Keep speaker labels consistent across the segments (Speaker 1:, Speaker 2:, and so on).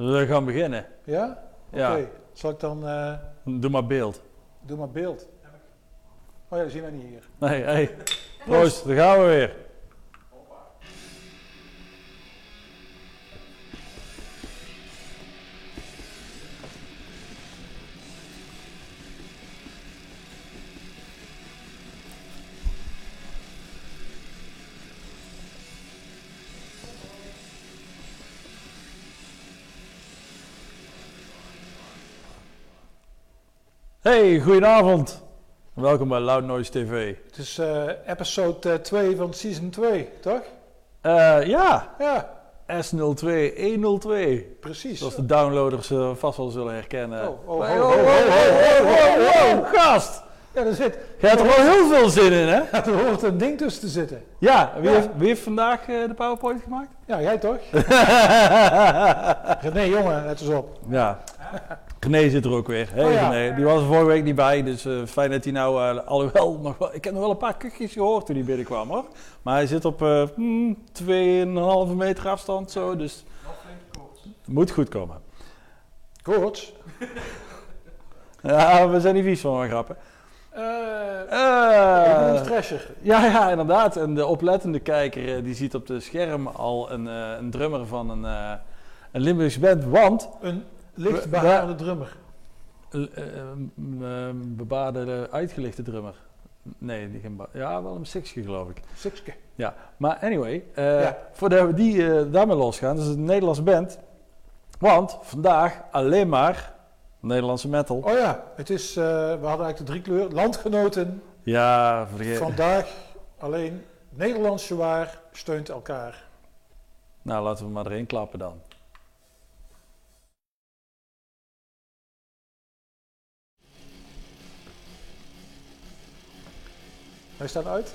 Speaker 1: We gaan beginnen.
Speaker 2: Ja? Oké.
Speaker 1: Ja.
Speaker 2: Zal ik dan... eh,
Speaker 1: Doe maar beeld.
Speaker 2: doe maar beeld. Oh ja, dat zien we niet hier.
Speaker 1: Nee, hey. Proost, daar gaan we weer. Hey, goedenavond. Welkom bij Loud Noise TV.
Speaker 2: Het is eh, episode 2 van season 2, toch?
Speaker 1: Eh, ja,
Speaker 2: Ja,
Speaker 1: S02-102.
Speaker 2: precies.
Speaker 1: Zoals de downloaders eh, vast wel zullen herkennen.
Speaker 2: Oh, oh,
Speaker 1: Hey,
Speaker 2: oh,
Speaker 1: oh,
Speaker 2: oh,
Speaker 1: oh,
Speaker 2: oh,
Speaker 1: oh,
Speaker 2: oh,
Speaker 1: oh, oh, gast!
Speaker 2: Ja, er zit...
Speaker 1: Je hebt er wel heel veel zin in, hè?
Speaker 2: Ja, er hoort een ding tussen te zitten.
Speaker 1: Ja, wie,
Speaker 2: Ja.
Speaker 1: Heeft, wie heeft vandaag eh, de PowerPoint gemaakt?
Speaker 2: Ja, jij toch? Nee, jongen, let eens op.
Speaker 1: ja. René zit er ook weer. Hey
Speaker 2: Oh, ja.
Speaker 1: René, die was er vorige week niet bij, dus eh, fijn dat hij nou, eh, alhoewel, nog wel, ik heb nog wel een paar kuchjes gehoord toen hij binnenkwam hoor. Maar hij zit op eh hmm, 2,5 meter afstand zo, dus moet goed komen.
Speaker 2: Koorts.
Speaker 1: Ja, we zijn niet vies van mijn grappen.
Speaker 2: Ben een thrasher.
Speaker 1: Ja, ja, inderdaad. En de oplettende kijker eh, die ziet op de scherm al een, eh, een drummer van een, eh een Limburgse band. Want
Speaker 2: Een licht
Speaker 1: We-
Speaker 2: behaarde drummer.
Speaker 1: een bebaarde, uitgelichte drummer. Nee, die geen ja, wel een sixje geloof ik.
Speaker 2: Sikske.
Speaker 1: Ja, maar anyway,
Speaker 2: Ja.
Speaker 1: voordat we die daarmee losgaan, dat is een Nederlandse band. Want vandaag alleen maar Nederlandse metal.
Speaker 2: Oh ja, het is, eh, we hadden eigenlijk de drie kleuren. Landgenoten,
Speaker 1: Ja, vergeet.
Speaker 2: vandaag alleen Nederlands zwaar steunt elkaar.
Speaker 1: Nou, laten we maar erin klappen dan.
Speaker 2: Hij staat uit.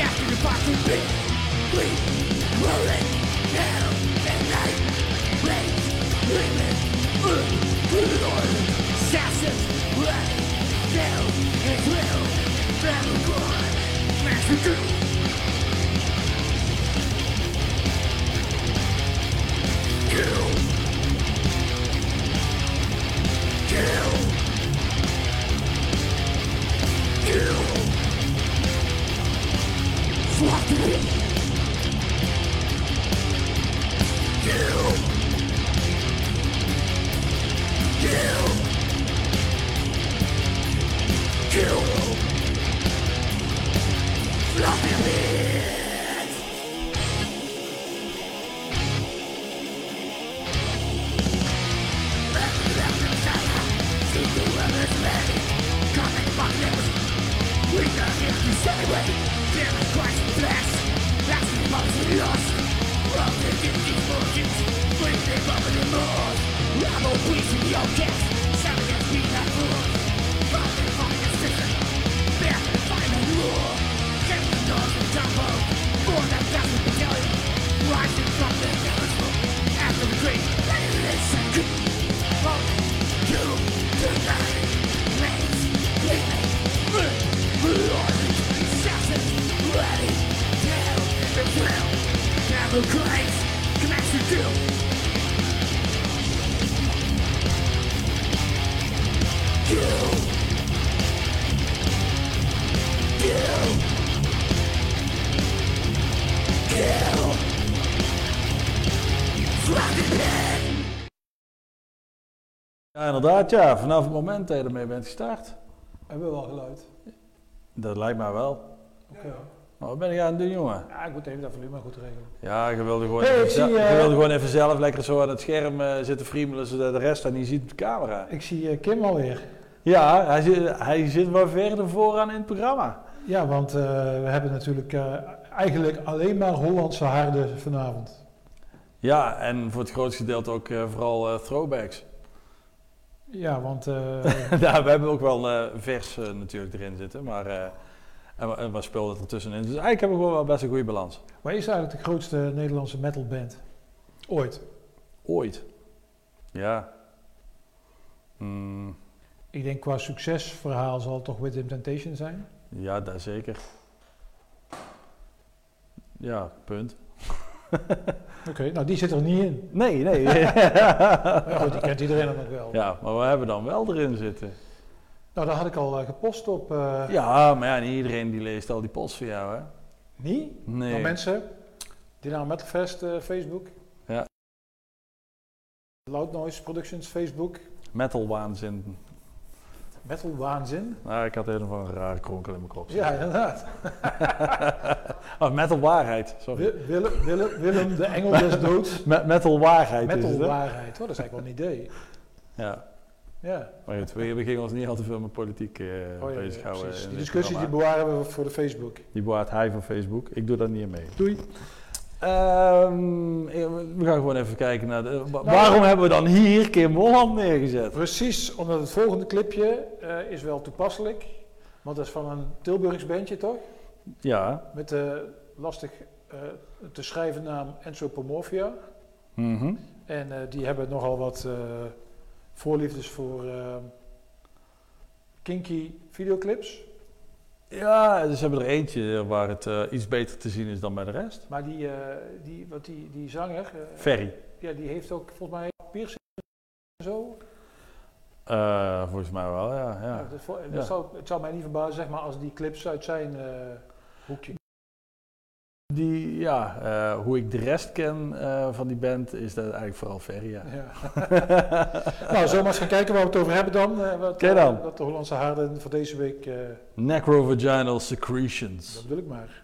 Speaker 1: after
Speaker 2: the boxing beat. We roll it down at night. Raise, women, good Assassins, blood, down and will. Battle cry, massacre. Kill. Kill.
Speaker 1: Inderdaad, ja. Vanaf het moment dat je ermee bent gestart.
Speaker 3: Hebben we wel geluid?
Speaker 1: Dat lijkt mij wel.
Speaker 3: Oké.
Speaker 1: Maar wat ben ik aan het doen, jongen?
Speaker 3: Ja, ik moet even dat volume goed regelen.
Speaker 1: Ja, je wilde gewoon,
Speaker 3: Hey,
Speaker 1: even,
Speaker 3: zie, eh,
Speaker 1: je wilde gewoon even zelf lekker zo aan het scherm eh, zitten friemelen, zodat de rest dat niet ziet op de camera.
Speaker 3: Ik zie eh, Kim alweer.
Speaker 1: Ja, hij zit, hij zit wel verder vooraan in het programma.
Speaker 3: Ja, want eh, we hebben natuurlijk eh, eigenlijk alleen maar Hollandse haarden vanavond.
Speaker 1: Ja, en voor het grootste gedeelte ook eh, vooral eh, throwbacks.
Speaker 3: Ja, want eh,
Speaker 1: ja, we hebben ook wel eh, vers eh, natuurlijk erin zitten, maar en, en wat speelde er tussenin. Dus eigenlijk hebben we gewoon wel best een goede balans.
Speaker 3: waar is eigenlijk de grootste Nederlandse metalband? Ooit.
Speaker 1: Ooit. Ja. Mm,
Speaker 3: Ik denk qua succesverhaal zal het toch Within Temptation zijn.
Speaker 1: ja, dat zeker. Ja, punt.
Speaker 3: Oké, nou die zit er niet in.
Speaker 1: Nee, nee.
Speaker 3: Maar ja, goed, die kent iedereen dan ook wel.
Speaker 1: ja, maar we hebben dan wel erin zitten.
Speaker 3: Nou, dat had ik al eh, gepost op... eh
Speaker 1: Ja, maar ja, niet iedereen die leest al die posts van jou, hè?
Speaker 3: Niet?
Speaker 1: Nee.
Speaker 3: Nou mensen, Dynamo Metalfest eh, Facebook.
Speaker 1: Ja.
Speaker 3: Loud Noise Productions Facebook.
Speaker 1: Metal waanzin.
Speaker 3: Metal Waanzin.
Speaker 1: Nou, ik had een rare kronkel in mijn kop.
Speaker 3: Ja, inderdaad.
Speaker 1: Oh, metal waarheid, sorry.
Speaker 3: Wi- Willem, Willem, Willem, de engel des doods.
Speaker 1: Me- metal waarheid is
Speaker 3: Metal
Speaker 1: het, hè?
Speaker 3: waarheid. Oh, dat is eigenlijk wel een idee.
Speaker 1: Ja.
Speaker 3: Ja.
Speaker 1: Maar goed, we, we gingen ons niet al te veel met politiek eh
Speaker 3: Oh, ja,
Speaker 1: bezighouden.
Speaker 3: Die discussie die bewaren we voor de Facebook.
Speaker 1: Die bewaart hij van Facebook. Ik doe daar niet aan mee. Doei. Ehm, eh, we gaan gewoon even kijken naar... De, wa- waarom hebben we dan hier Kim Holland neergezet?
Speaker 3: Precies, omdat het volgende clipje eh, is wel toepasselijk. Want dat is van een Tilburgs bandje, toch?
Speaker 1: Ja.
Speaker 3: Met de lastig eh, te schrijven naam Ensopomorphia.
Speaker 1: Mhm.
Speaker 3: En eh, die hebben nogal wat voorliefdes voor kinky videoclips.
Speaker 1: Ja, dus ze hebben er eentje waar het eh, iets beter te zien is dan bij de rest.
Speaker 3: Maar die, eh, die, wat die, die zanger, eh,
Speaker 1: Ferry.
Speaker 3: ja, die heeft ook volgens mij piercing en zo.
Speaker 1: Volgens mij wel, ja.
Speaker 3: Ja. dat zou, het zou mij niet verbazen zeg maar, als die clips uit zijn hoekje.
Speaker 1: Die, ja, eh, hoe ik de rest ken eh, van die band is dat eigenlijk vooral Ferry, ja.
Speaker 3: Nou, zullen we maar eens gaan kijken waar we het over hebben dan? eh, wat,
Speaker 1: dan.
Speaker 3: wat de Hollandse haarden voor deze week,
Speaker 1: Necrovaginal secretions.
Speaker 3: dat bedoel ik maar.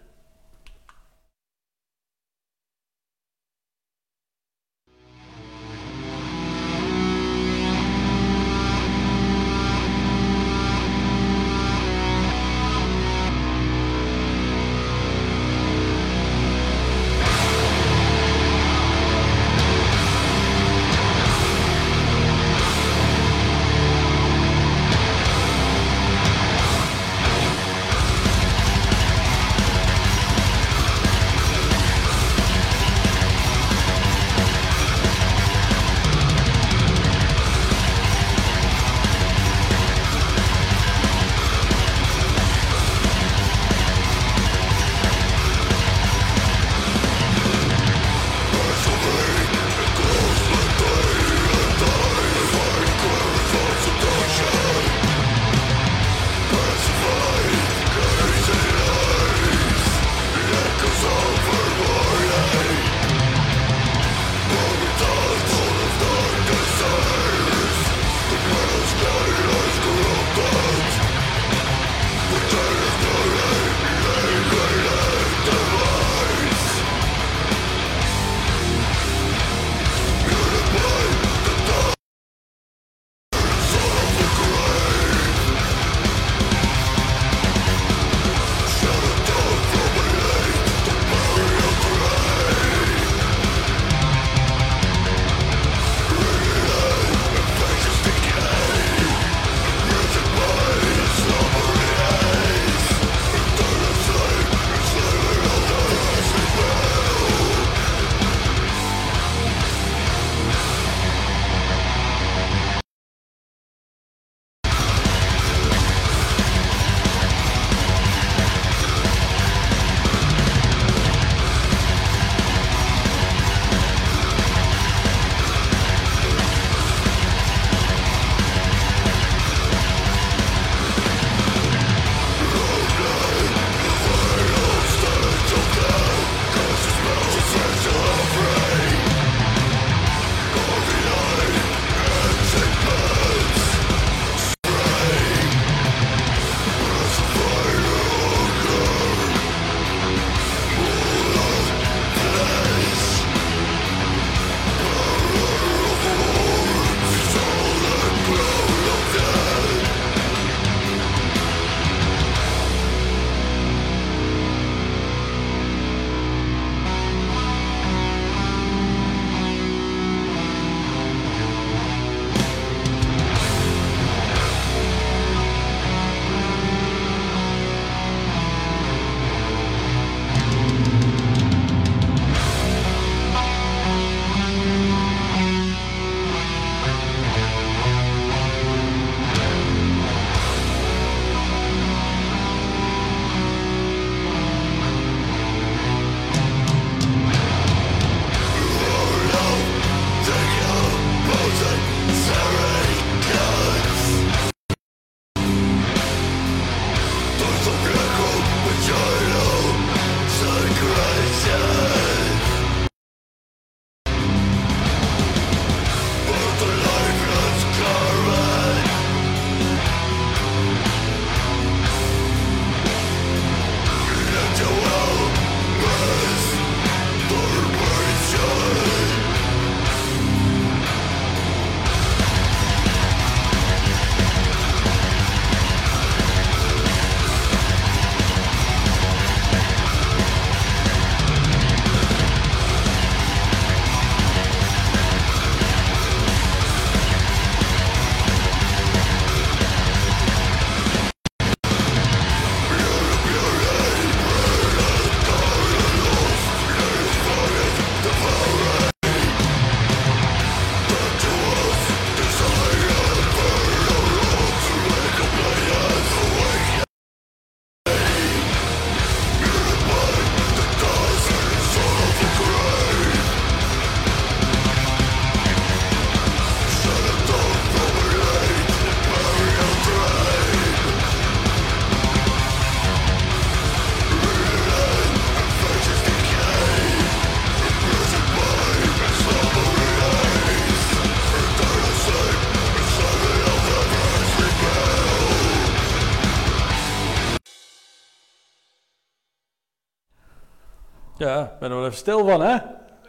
Speaker 1: Ja, ik ben er wel even stil van, hè?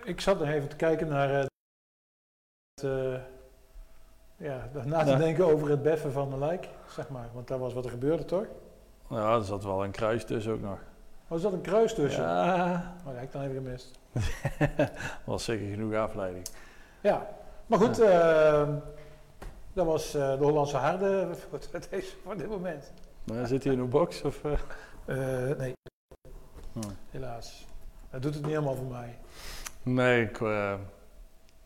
Speaker 3: Ik zat nog even te kijken naar. eh, het, eh, ja, na te
Speaker 1: Ja.
Speaker 3: denken over het beffen van de lijk, zeg maar. Want dat was wat er gebeurde, toch?
Speaker 1: Ja, er zat wel een kruis tussen ook nog.
Speaker 3: Was dat een kruis tussen?
Speaker 1: Ja,
Speaker 3: Oh, dat heb ik dan even gemist.
Speaker 1: was zeker genoeg afleiding.
Speaker 3: Ja, maar goed, eh, dat was eh, de Hollandse harde voor, deze- voor dit moment.
Speaker 1: Maar zit hij in een box? Of,
Speaker 3: nee,
Speaker 1: Hm.
Speaker 3: helaas. Dat doet het niet helemaal voor mij.
Speaker 1: Nee, ik, eh,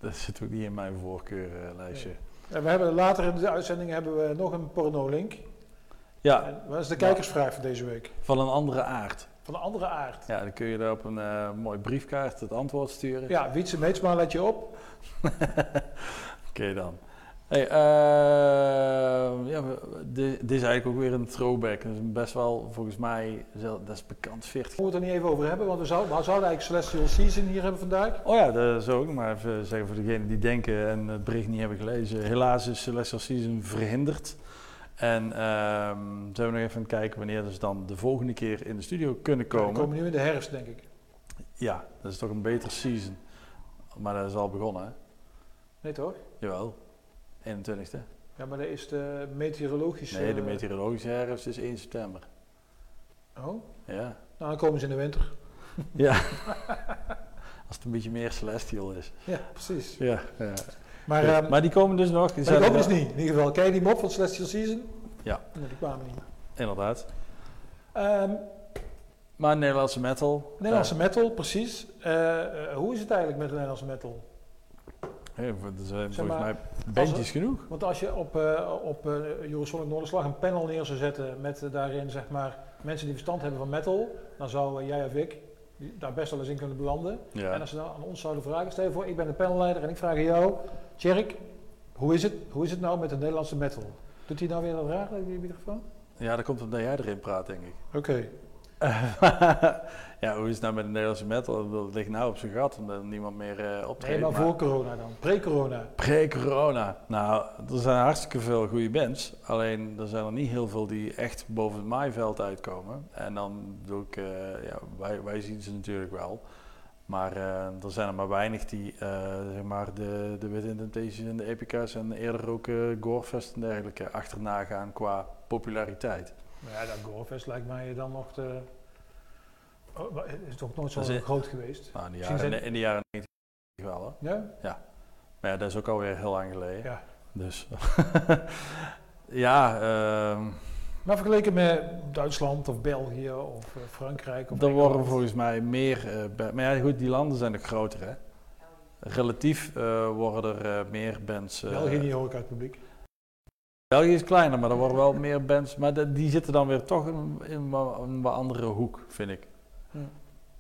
Speaker 1: dat zit ook niet in mijn voorkeurlijstje.
Speaker 3: En we hebben later in de uitzending hebben we nog een porno-link.
Speaker 1: Ja,
Speaker 3: En wat is de kijkersvraag voor deze week?
Speaker 1: van een andere aard.
Speaker 3: Van een andere aard.
Speaker 1: Ja, dan kun je daar op een eh mooi briefkaart het antwoord sturen.
Speaker 3: Ja, Wietse Meetsma let je op.
Speaker 1: Oké dan. Hey, eh, ja, we- di- dit is eigenlijk ook weer een throwback. Dat is best wel, volgens mij, dat is bekend 40.
Speaker 3: We moeten het er niet even over hebben, want we zouden, we zouden eigenlijk Celestial Season hier hebben vandaag.
Speaker 1: Oh ja, dat zou ik nog maar even zeggen voor degenen die denken en het bericht niet hebben gelezen. Helaas is Celestial Season verhinderd. En ehm, zijn we nog even aan het kijken wanneer ze dan de volgende keer in de studio kunnen
Speaker 3: We
Speaker 1: komen.
Speaker 3: komen nu in de herfst, denk ik.
Speaker 1: Ja, dat is toch een betere season. Maar dat is al begonnen, hè?
Speaker 3: Nee toch?
Speaker 1: Jawel. 21ste.
Speaker 3: Ja, maar dat is de meteorologische...
Speaker 1: Nee, de meteorologische herfst is 1 september.
Speaker 3: Oh,
Speaker 1: Ja.
Speaker 3: nou dan komen ze in de winter.
Speaker 1: Ja. Als het een beetje meer celestial is.
Speaker 3: Ja, precies.
Speaker 1: Ja. ja.
Speaker 3: Maar, ehm
Speaker 1: maar die komen dus nog. Die
Speaker 3: maar hoop dus niet. In ieder geval, ken je die mop van Celestial Season?
Speaker 1: Ja.
Speaker 3: Nee, die kwamen niet.
Speaker 1: Inderdaad.
Speaker 3: Ehm,
Speaker 1: Maar Nederlandse metal.
Speaker 3: Nederlandse metal, precies. Eh, eh, hoe is het eigenlijk met de Nederlandse metal?
Speaker 1: Ja, er zijn volgens
Speaker 3: maar,
Speaker 1: mij bandjes genoeg.
Speaker 3: Want als je op, eh op eh Eurosonic Noorderslag een panel neer zou zetten met eh, daarin zeg maar mensen die verstand hebben van metal, dan zou jij of ik daar best wel eens in kunnen belanden.
Speaker 1: Ja.
Speaker 3: En als ze dan aan ons zouden vragen, stel je voor, ik ben de panelleider en ik vraag aan jou, Tjerk, hoe is het, hoe is het nou met de Nederlandse metal? Doet hij nou weer dat raar, die microfoon?
Speaker 1: ja, dat komt omdat jij erin praat, denk ik.
Speaker 3: Oké.
Speaker 1: ja, hoe is het nou met de Nederlandse metal? Dat ligt nou op zijn gat omdat niemand meer eh optreedt.
Speaker 3: Nee, maar
Speaker 1: maar-
Speaker 3: voor corona dan, pre-corona.
Speaker 1: Pre-corona. Nou, er zijn hartstikke veel goede bands. Alleen er zijn er niet heel veel die echt boven het maaiveld uitkomen. En dan doe ik, eh, ja, wij, wij zien ze natuurlijk wel. Maar eh, er zijn er maar weinig die zeg maar de, de Wit Temptations en de Epica's en eerder ook eh Gorefest en dergelijke achterna gaan qua populariteit.
Speaker 3: Maar ja, dat Gorefest lijkt mij dan nog te... Oh, is toch nooit zo
Speaker 1: is-
Speaker 3: groot geweest?
Speaker 1: Nou, in de jaren,
Speaker 3: zijn-
Speaker 1: in de jaren 90 wel hoor.
Speaker 3: Ja?
Speaker 1: Maar ja, dat is ook alweer heel lang geleden.
Speaker 3: Ja.
Speaker 1: Dus ja, ehm
Speaker 3: Maar vergeleken met Duitsland of België of eh, Frankrijk of
Speaker 1: Er worden volgens mij meer. eh, maar ja, goed, die landen zijn ook groter, hè? Relatief eh, worden er meer bands.
Speaker 3: België niet hoor ik uit het publiek.
Speaker 1: België is kleiner, maar er worden wel meer bands. Maar de- die zitten dan weer toch in, in een wat andere hoek, vind ik.
Speaker 3: Hm.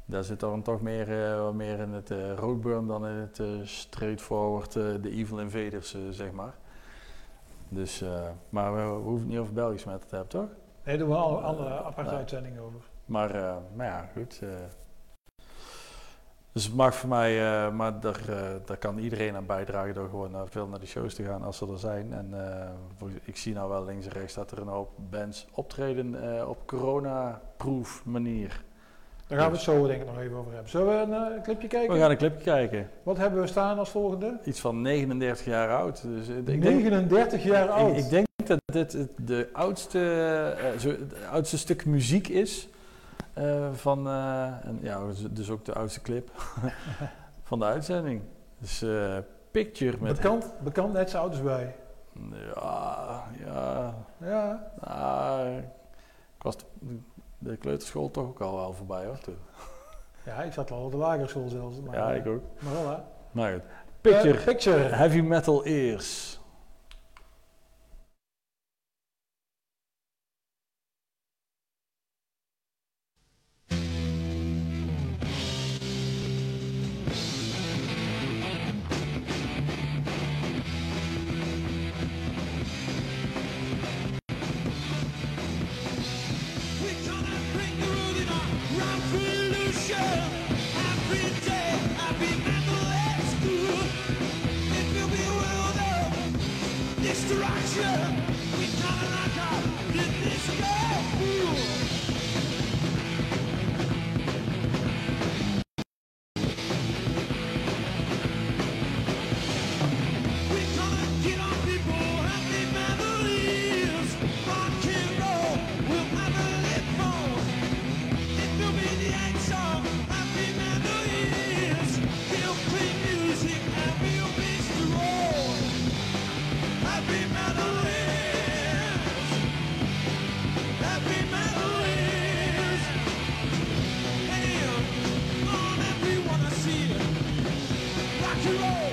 Speaker 1: Daar zit dan toch meer, eh, meer in het eh roadburn dan in het eh, straightforward, de evil invaders, zeg maar. Dus, maar we, we hoeven het niet over Belgisch met te hebben, toch?
Speaker 3: Nee, daar doen we al andere aparte
Speaker 1: Nee.
Speaker 3: uitzending over.
Speaker 1: Maar, maar ja, goed. Eh. dus het mag voor mij, eh, maar daar, eh, daar kan iedereen aan bijdragen door gewoon naar, veel naar de shows te gaan als ze er zijn. En eh, voor- ik zie nou wel links en rechts dat er een hoop bands optreden eh, op corona-proof manier.
Speaker 3: Daar gaan we het zo denk ik nog even over hebben. Zullen we een eh, clipje kijken?
Speaker 1: We gaan een clipje kijken.
Speaker 3: Wat hebben we staan als volgende?
Speaker 1: Iets van 39 jaar oud. Dus eh, ik denk,
Speaker 3: 39 jaar oud.
Speaker 1: ik, ik denk dat dit de oudste, eh, zo- het oudste stuk muziek is. Eh, van, eh, en ja, dus ook de oudste clip van de uitzending. Dus eh, Picture met...
Speaker 3: bekend, bekend net zo oud als wij.
Speaker 1: Ja, ja.
Speaker 3: Ja.
Speaker 1: nou, ik was de, de kleuterschool toch ook al wel voorbij hoor toen.
Speaker 3: ja, ik zat al op de lagere school zelfs. Maar,
Speaker 1: Ja, ik ook.
Speaker 3: Maar wel hè.
Speaker 1: Maar goed. Picture,
Speaker 3: picture.
Speaker 1: heavy metal ears. Hercules!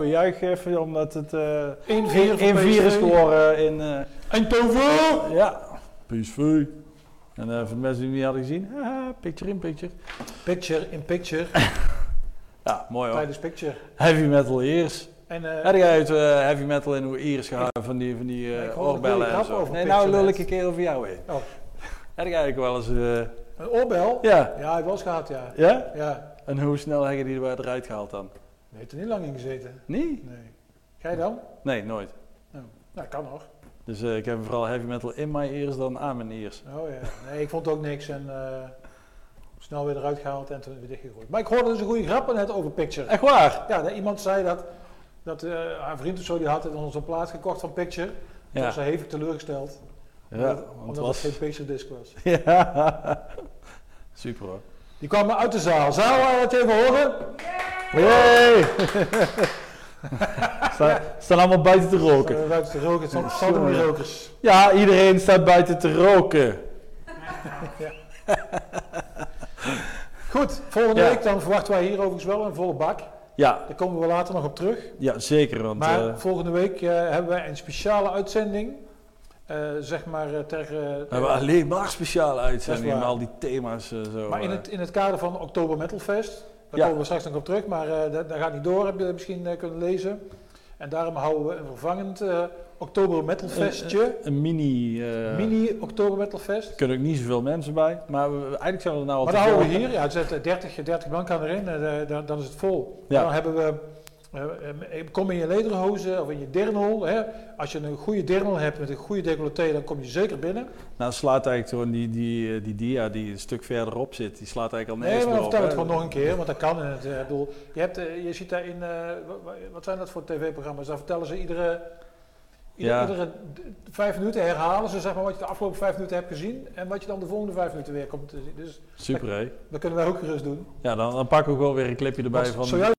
Speaker 1: We juichen even omdat het eh
Speaker 3: 1-4 voor
Speaker 1: 1-4 is geworden in eh,
Speaker 3: Eindhoven!
Speaker 1: ja, PSV. En eh, voor de mensen die het niet hadden gezien, haha, picture in picture.
Speaker 3: Picture in picture,
Speaker 1: Ja, mooi hoor.
Speaker 3: tijdens picture.
Speaker 1: Heavy metal ears.
Speaker 3: En eh,
Speaker 1: Heb jij uit eh, heavy metal in hoe ears gehouden van die, van die eh,
Speaker 3: ik een
Speaker 1: oorbellen en zo?
Speaker 3: over
Speaker 1: Nee, nou lul ik een keer over jou heen.
Speaker 3: Oh.
Speaker 1: Heb jij eigenlijk wel eens... eh,
Speaker 3: een oorbel?
Speaker 1: ja.
Speaker 3: Ja, ik wel eens gehad, ja.
Speaker 1: Ja?
Speaker 3: Ja.
Speaker 1: En hoe snel heb je die er eruit gehaald dan?
Speaker 3: Heeft er niet lang in gezeten.
Speaker 1: Nee?
Speaker 3: Nee. Jij dan?
Speaker 1: Nee, nooit.
Speaker 3: Nou, kan nog.
Speaker 1: Dus eh, ik heb vooral heavy metal in mijn ears dan aan mijn ears.
Speaker 3: Oh ja. Nee, ik vond ook niks en eh, snel weer eruit gehaald en toen weer dichtgegooid. Maar ik hoorde dus een goede grap net over Picture.
Speaker 1: Echt waar?
Speaker 3: Ja, dat iemand zei dat, dat eh, haar vriend of zo, die had ons een plaat gekocht van Picture. Toen
Speaker 1: Ja.
Speaker 3: was ze hevig teleurgesteld.
Speaker 1: Ja,
Speaker 3: omdat,
Speaker 1: want
Speaker 3: omdat
Speaker 1: het was...
Speaker 3: het geen Picture disc was.
Speaker 1: Ja. Super hoor.
Speaker 3: Die kwamen uit de zaal. Zaal, uh, het even horen?
Speaker 1: Yay! Sta- staan allemaal buiten te roken.
Speaker 3: Uh, buiten te roken, het zijn sodomie rokers.
Speaker 1: Ja, iedereen staat buiten te roken.
Speaker 3: Goed, volgende
Speaker 1: Ja.
Speaker 3: week dan verwachten wij hier overigens wel een volle bak.
Speaker 1: Ja,
Speaker 3: Daar komen we later nog op terug.
Speaker 1: ja zeker. Want
Speaker 3: Maar
Speaker 1: eh,
Speaker 3: volgende week eh, hebben wij een speciale uitzending. eh, zeg maar ter...
Speaker 1: we hebben alleen maar speciale uitzendingen met al die thema's. zo,
Speaker 3: maar in het, in het kader van Oktober Metal Fest. Daar
Speaker 1: Ja.
Speaker 3: komen we straks nog op terug, maar eh, dat, dat gaat niet door, heb je misschien eh, kunnen lezen. En daarom houden we een vervangend eh, Oktober
Speaker 1: een mini...
Speaker 3: Mini Oktober Metal Fest.
Speaker 1: Er kunnen ook niet zoveel mensen bij. Maar we, eigenlijk zijn we er nou al
Speaker 3: Maar dan houden we hier, ja, zitten 30, 30 man kan erin, dan, dan is het vol.
Speaker 1: Ja.
Speaker 3: Dan hebben we, kom in je lederhozen of in je dirndl. Hè. Als je een goede dirndl hebt met een goede decolleté, dan kom je zeker binnen.
Speaker 1: Nou, slaat eigenlijk gewoon die, die, eh, die dia die een stuk verderop zit. Die slaat eigenlijk al
Speaker 3: Nee,
Speaker 1: nergens
Speaker 3: maar
Speaker 1: meer op.
Speaker 3: vertel het gewoon nog een keer, want dat kan. Het, eh, bedoel, je, hebt, eh, je ziet daar in, eh, wa- wa- wat zijn dat voor tv-programma's? Daar vertellen ze iedere, iedere,
Speaker 1: Ja.
Speaker 3: iedere vijf minuten herhalen ze zeg maar wat je de afgelopen vijf minuten hebt gezien en wat je dan de volgende vijf minuten weer komt te zien. Dus
Speaker 1: Super, hè?
Speaker 3: dat kunnen wij ook gerust doen.
Speaker 1: Ja, dan, dan pakken we gewoon weer een clipje erbij
Speaker 3: Want
Speaker 1: van...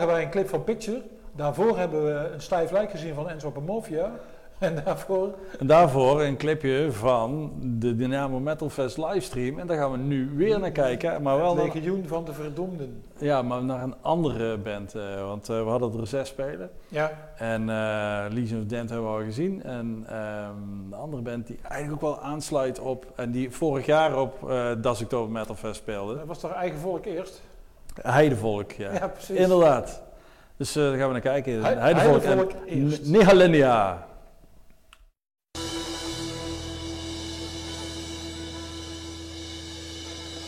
Speaker 3: Hebben wij een clip van Picture. Daarvoor hebben we een stijf lijk gezien van Enzo Pomofia. En daarvoor,
Speaker 1: En daarvoor een clipje van de Dynamo Metal Fest livestream. En daar gaan we nu weer naar kijken. Maar wel
Speaker 3: het
Speaker 1: naar,
Speaker 3: legioen van de verdomden.
Speaker 1: ja, maar naar een andere band. eh, want eh, we hadden er zes spelen.
Speaker 3: Ja,
Speaker 1: En eh Legion of Dent hebben we al gezien. En ehm de andere band die eigenlijk ook wel aansluit op... En die vorig jaar op Das Oktober Metal Fest speelde.
Speaker 3: dat was toch eigen volk eerst?
Speaker 1: Heidevolk, ja. Inderdaad. Dus eh, daar gaan we naar kijken. Heidevolk,
Speaker 3: Heidevolk
Speaker 1: en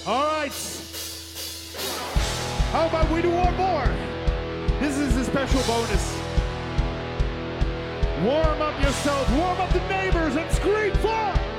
Speaker 2: All right. How about we do one more?
Speaker 4: This is a special bonus. Warm up yourself, warm up the neighbors, and scream for...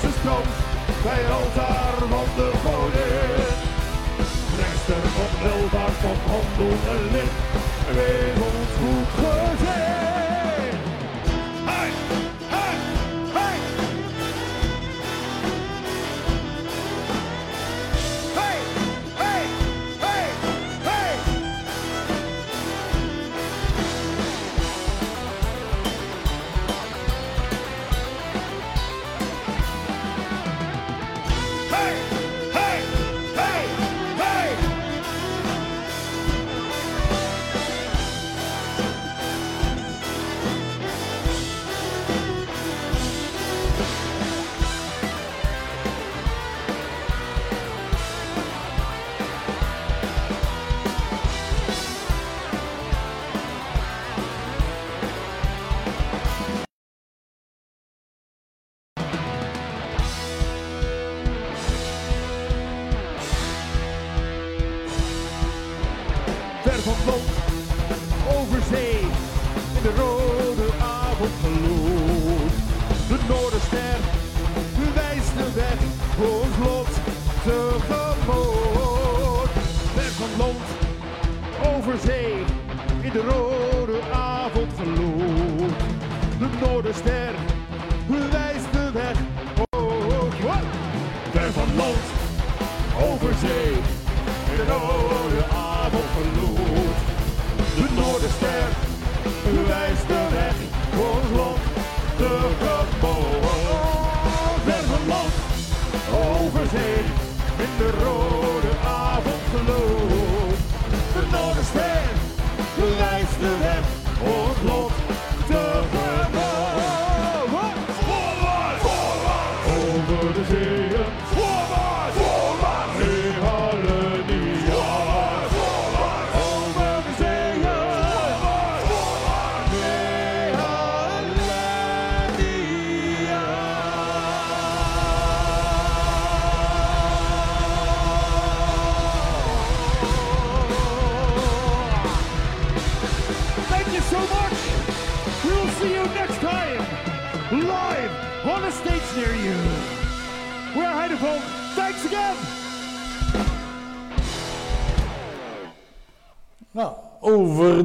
Speaker 4: Jezus komt bij het altaar van de godin. Rechter op welvaart van handel en lid, wees ons goed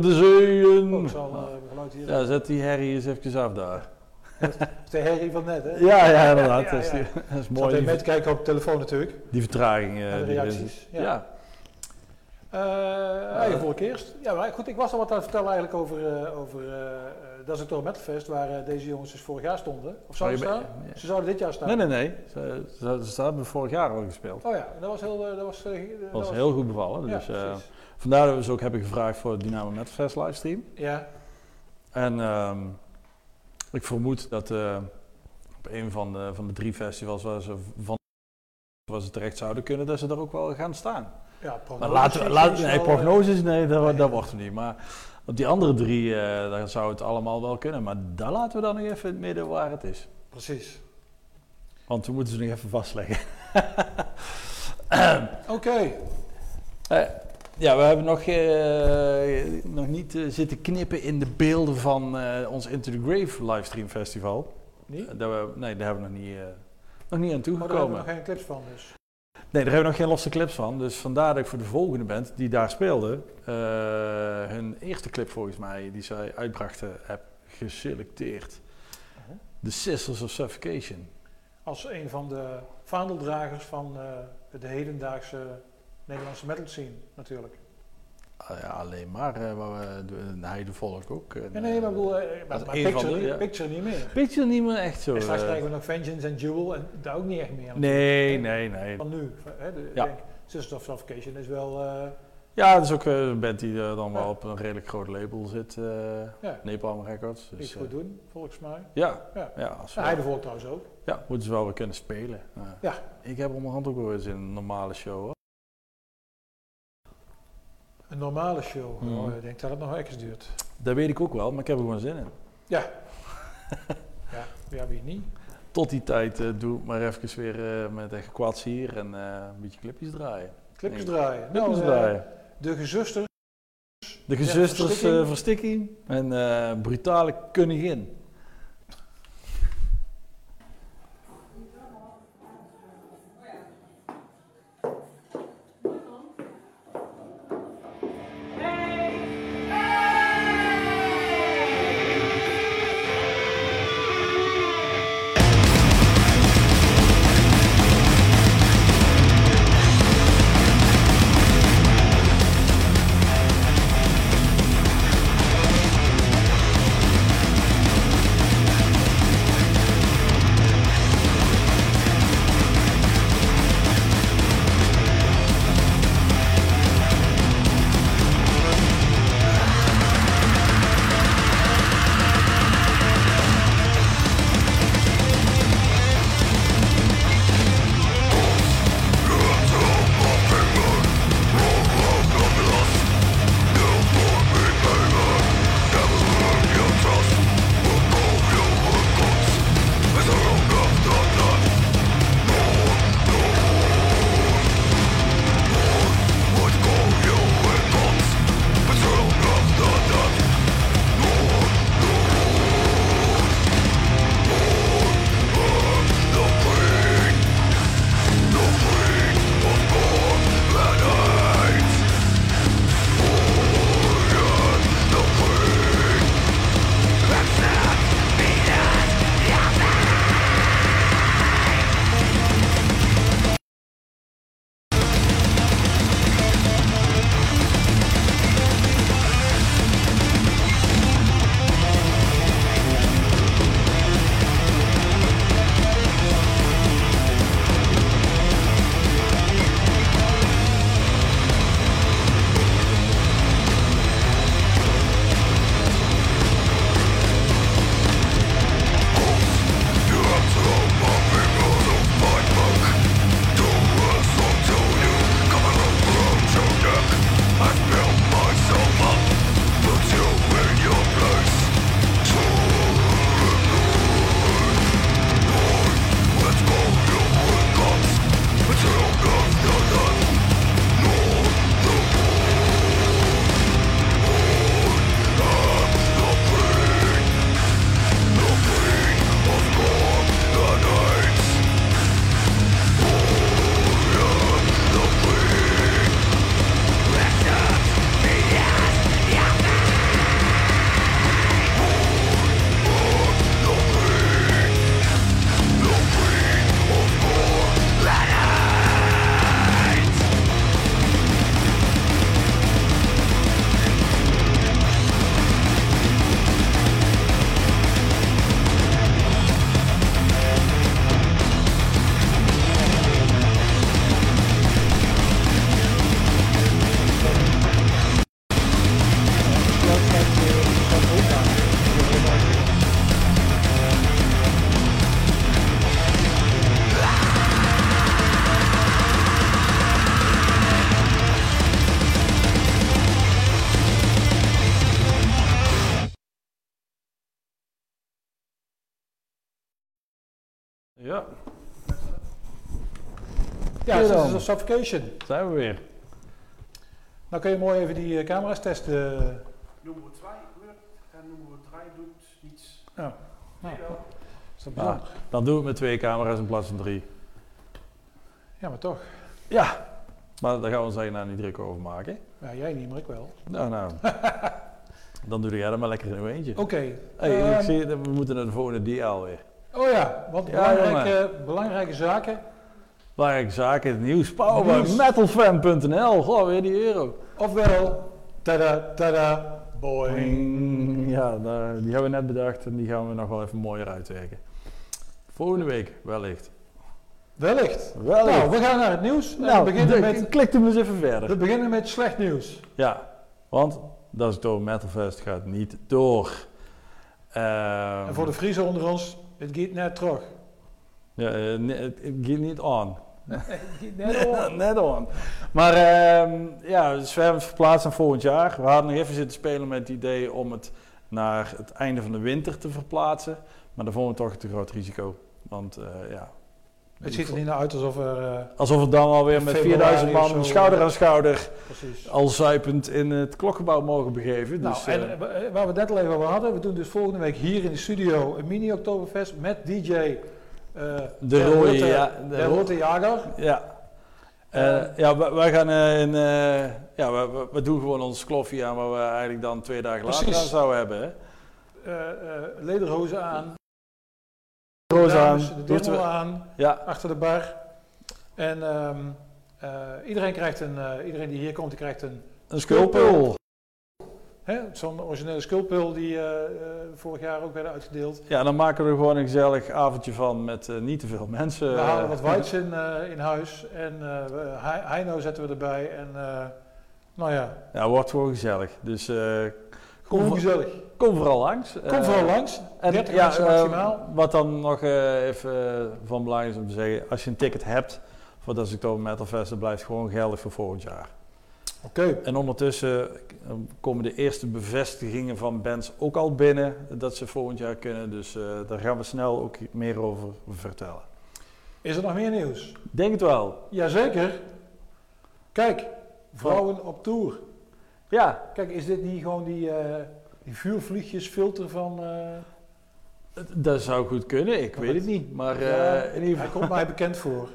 Speaker 4: De oh, zeeën.
Speaker 3: ik zal eh, geluid hier.
Speaker 1: Ja, zet die herrie eens even af daar.
Speaker 3: De herrie van net, hè?
Speaker 1: Ja, ja, inderdaad.
Speaker 3: Ja,
Speaker 1: Dat, is
Speaker 3: ja.
Speaker 1: die- dat is
Speaker 3: Zat
Speaker 1: mooi.
Speaker 3: even
Speaker 1: Die,
Speaker 3: mee te kijken op de telefoon natuurlijk.
Speaker 1: die vertraging. eh,
Speaker 3: En de
Speaker 1: die
Speaker 3: reacties,
Speaker 1: zit.
Speaker 3: ja.
Speaker 1: Ja.
Speaker 3: Eigen voor het eerst. Ja, maar goed, ik was al wat aan het vertellen eigenlijk over, over Dat is het Metal Fest, waar deze jongens dus vorig jaar stonden. Of zouden
Speaker 1: Oh,
Speaker 3: ze staan? Ze zouden dit jaar staan.
Speaker 1: Nee, nee, nee. Ze, ze, ze hebben vorig jaar al gespeeld.
Speaker 3: Oh ja, dat was heel... Dat was,
Speaker 1: Dat was heel goed bevallen. Dus,
Speaker 3: precies.
Speaker 1: Vandaar dat we ze ook hebben gevraagd voor het Dynamo Metal Fest livestream.
Speaker 3: Ja,
Speaker 1: En ehm, ik vermoed dat eh, op een van de, van de drie festivals waar ze van waar ze terecht zouden kunnen, dat ze er ook wel gaan staan.
Speaker 3: ja,
Speaker 1: Maar laten laten, nee,
Speaker 3: eh,
Speaker 1: prognoses, nee, dat,
Speaker 3: nee.
Speaker 1: dat wordt niet. Maar op die andere drie, eh, daar zou het allemaal wel kunnen. Maar daar laten we dan nog even in het midden waar het is.
Speaker 3: Precies.
Speaker 1: Want we moeten ze nog even vastleggen.
Speaker 3: Oké.
Speaker 1: Eh, ja, we hebben nog, eh, nog niet eh, zitten knippen in de beelden van eh, ons Into the Grave livestream festival.
Speaker 3: Niet?
Speaker 1: Eh, daar we, nee, daar hebben we nog niet, nog niet aan
Speaker 3: Maar daar hebben we
Speaker 1: toegekomen.
Speaker 3: nog geen clips van dus.
Speaker 1: Nee, daar hebben we nog geen losse clips van. Dus vandaar dat ik voor de volgende band die daar speelde, hun eerste clip volgens mij, die zij uitbrachten, heb geselecteerd.
Speaker 3: Uh-huh.
Speaker 1: The Sisters of Suffocation.
Speaker 3: Als een van de vaandeldragers van de hedendaagse Nederlandse metal scene natuurlijk.
Speaker 1: Ah, ja, alleen maar eh, waar we de, heidevolk ook. en,
Speaker 3: Ja, nee, maar, ik bedoel, eh, maar, maar picture,
Speaker 1: de, ja.
Speaker 3: picture niet meer.
Speaker 1: Picture niet meer echt zo.
Speaker 3: En straks
Speaker 1: eh,
Speaker 3: krijgen we nog Vengeance en Jewel en daar ook niet echt meer.
Speaker 1: nee, nee, nee.
Speaker 3: Van nu. Hè, de,
Speaker 1: Ja.
Speaker 3: ik denk, Sisters of Suffocation is wel... eh,
Speaker 1: Ja, dat is ook eh, een band die eh, dan wel op een redelijk groot label zit. eh Napalm Records. Dus,
Speaker 3: iets
Speaker 1: eh,
Speaker 3: goed doen, volgens mij.
Speaker 1: ja,
Speaker 3: Ja.
Speaker 1: als
Speaker 3: Heidevolk trouwens ook.
Speaker 1: ja, moeten ze wel weer kunnen spelen. Ja.
Speaker 3: Ja.
Speaker 1: Ik heb onderhand ook wel eens in een normale show. Hoor.
Speaker 3: Een normale show.
Speaker 1: Hmm.
Speaker 3: Oh, ik denk dat het nog even duurt.
Speaker 1: Dat weet ik ook wel, maar ik heb er gewoon zin in.
Speaker 3: Ja. ja, ja, wie niet?
Speaker 1: Tot die tijd eh, doe ik maar even weer eh, met een kwats hier en eh, een beetje clipjes draaien.
Speaker 3: Clipjes draaien.
Speaker 1: Clipjes
Speaker 3: nou,
Speaker 1: draaien.
Speaker 3: de gezusters.
Speaker 1: De gezusters
Speaker 3: Verstikking.
Speaker 1: verstikking en brutale koningin. Ja,
Speaker 3: is een suffocation.
Speaker 1: zijn we weer.
Speaker 3: Nou kun je mooi even die eh, camera's testen.
Speaker 5: Nummer 2 lukt en nummer 3 doet niets.
Speaker 3: Ja. Nou, is dat bijzonder?
Speaker 1: dan doe ik met twee camera's in plaats van drie.
Speaker 3: Ja, maar toch.
Speaker 1: Ja, maar daar gaan we ons eigenlijk nou niet druk over maken.
Speaker 3: Ja, jij niet, maar ik wel.
Speaker 1: Nou, nou. dan doe jij er maar lekker in uw eentje.
Speaker 3: Oké.
Speaker 1: Hey,
Speaker 3: ehm,
Speaker 1: ik zie, dat we moeten naar de volgende dia alweer.
Speaker 3: oh ja, wat
Speaker 1: Ja,
Speaker 3: belangrijke, belangrijke zaken.
Speaker 1: Belangrijke zaken, het nieuws. Power bij
Speaker 3: Nieuws.
Speaker 1: metalfan.nl. Goh, weer die euro.
Speaker 3: Ofwel, tada, tada, boing.
Speaker 1: Ja, die hebben we net bedacht en die gaan we nog wel even mooier uitwerken. Volgende week, wellicht.
Speaker 3: Wellicht.
Speaker 1: Wellicht.
Speaker 3: Nou, we gaan naar het nieuws.
Speaker 1: Nou,
Speaker 3: we, beginnen
Speaker 1: de-
Speaker 3: met,
Speaker 1: klik hem eens even verder.
Speaker 3: we beginnen met slecht nieuws.
Speaker 1: Ja, want dat is door Metalfest gaat niet door.
Speaker 3: En voor de Friese onder ons, het gaat net terug.
Speaker 1: Ja, eh, het het gaat niet aan.
Speaker 3: Het net om.
Speaker 1: Net on. Maar ehm, ja, dus we hebben het verplaatst naar volgend jaar. We hadden nog even zitten spelen met het idee om het naar het einde van de winter te verplaatsen. Maar daar vonden we toch een te groot risico. Want eh, ja,
Speaker 3: Het ziet er niet naar uit alsof er... eh,
Speaker 1: alsof we dan alweer met
Speaker 3: Februari
Speaker 1: 4000
Speaker 3: of
Speaker 1: man
Speaker 3: zo,
Speaker 1: schouder aan schouder
Speaker 3: precies.
Speaker 1: al zuipend in het klokgebouw mogen begeven.
Speaker 3: Nou,
Speaker 1: Dus,
Speaker 3: en waar we het net al even over hadden, we doen dus volgende week hier in de studio een mini-Oktoberfest met DJ
Speaker 1: de rode, ja,
Speaker 3: de
Speaker 1: de
Speaker 3: Rote Jager.
Speaker 1: Ja.
Speaker 3: Eh,
Speaker 1: Eh, ja, wij, gaan eh, in, eh, ja, we, we- doen gewoon ons kloffie aan waar we eigenlijk dan twee dagen later aan zouden hebben. Hè?
Speaker 3: eh, eh, lederhozen aan,
Speaker 1: Roos aan,
Speaker 3: de aan,
Speaker 1: Ja,
Speaker 3: achter de bar. En ehm, eh, iedereen, krijgt een, eh, iedereen die hier komt, die krijgt een,
Speaker 1: een skulpul.
Speaker 3: Zo'n originele sculpul die eh, eh, vorig jaar ook werden uitgedeeld.
Speaker 1: Ja, dan maken we er gewoon een gezellig avondje van met eh, niet te veel mensen.
Speaker 3: We halen wat whites in, in huis en Heino zetten we erbij. En nou ja,
Speaker 1: Ja, wordt gewoon gezellig. Dus kom,
Speaker 3: Kom gezellig.
Speaker 1: kom vooral langs.
Speaker 3: Kom vooral langs.
Speaker 1: En
Speaker 3: 30
Speaker 1: ja,
Speaker 3: mensen
Speaker 1: eh,
Speaker 3: maximaal.
Speaker 1: wat dan nog even van belang is om te zeggen, als je een ticket hebt voor dat Oktober Metal Fest, dan blijft het gewoon geldig voor volgend jaar.
Speaker 3: Oké.
Speaker 1: En ondertussen eh, komen de eerste bevestigingen van bands ook al binnen dat ze volgend jaar kunnen. Dus eh, daar gaan we snel ook meer over vertellen.
Speaker 3: Is er nog meer nieuws?
Speaker 1: Denk het wel.
Speaker 3: Jazeker. Kijk, vrouwen op tour.
Speaker 1: Ja,
Speaker 3: Kijk, is dit niet gewoon die, eh die vuurvliegjesfilter van...
Speaker 1: dat zou goed kunnen. Ik weet het niet. Maar in ieder
Speaker 3: Hij komt mij bekend voor.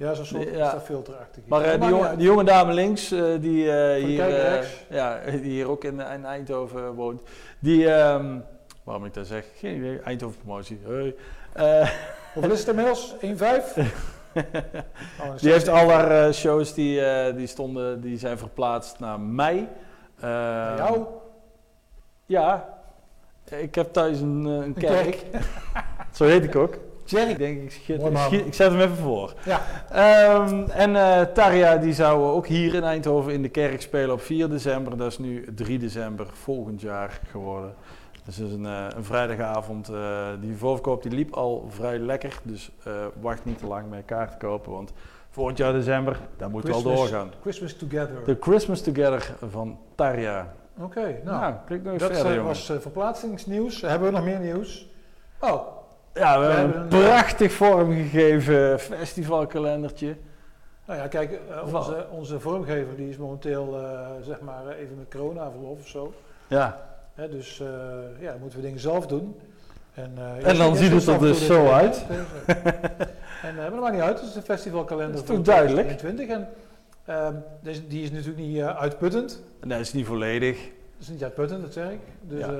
Speaker 3: Ja, zo'n soort
Speaker 1: Ja.
Speaker 3: filterachtig.
Speaker 1: Maar eh, die, jonge, die jonge dame links, eh, die, eh, hier, ja, die hier ook in, in Eindhoven woont, die, ehm, waarom ik dat zeg, geen idee, Eindhoven promotie, hey.
Speaker 3: Hoeveel is het inmiddels? 1,5? Oh, dan
Speaker 1: die heeft al haar shows die, die, stonden, die zijn verplaatst naar mei. Eh,
Speaker 3: Bij jou?
Speaker 1: Ja, ik heb thuis een, een
Speaker 3: Een
Speaker 1: kerk. Zo heet ik ook. Ik denk, ik, schiet- ik,
Speaker 3: man.
Speaker 1: schiet- ik zet hem even voor.
Speaker 3: Ja.
Speaker 1: Ehm, en eh Tarja die zou ook hier in Eindhoven in de kerk spelen op 4 december. Dat is nu 3 december volgend jaar geworden. Dus het is een, eh, een vrijdagavond. eh, die voorverkoop die liep al vrij lekker. Dus wacht niet te lang met kaart kopen. Want volgend jaar december, daar moet wel doorgaan.
Speaker 3: Christmas Together.
Speaker 1: De Christmas Together van Tarja.
Speaker 3: Oké, nou.
Speaker 1: Nou, klik nog eens
Speaker 3: dat
Speaker 1: verder, jongen.
Speaker 3: was verplaatsingsnieuws. Hebben we nog meer nieuws? Oh,
Speaker 1: Ja, we
Speaker 3: We
Speaker 1: hebben een
Speaker 3: eh,
Speaker 1: prachtig vormgegeven festivalkalendertje.
Speaker 3: nou ja, kijk, eh, onze, onze vormgever die is momenteel eh, zeg maar even met corona verlof of zo.
Speaker 1: Ja,
Speaker 3: Hè, dus eh, ja, dan moeten we dingen zelf doen. En,
Speaker 1: En dan ziet het er dus zo uit.
Speaker 3: en, maar dat maakt niet uit, het is een festivalkalender
Speaker 1: Dat is
Speaker 3: voor
Speaker 1: toch duidelijk?
Speaker 3: 2021. En ehm, dus, die is natuurlijk niet uitputtend.
Speaker 1: nee, dat is niet volledig.
Speaker 3: Dat is niet uitputtend, dat zeg ik. Dus,
Speaker 1: Ja.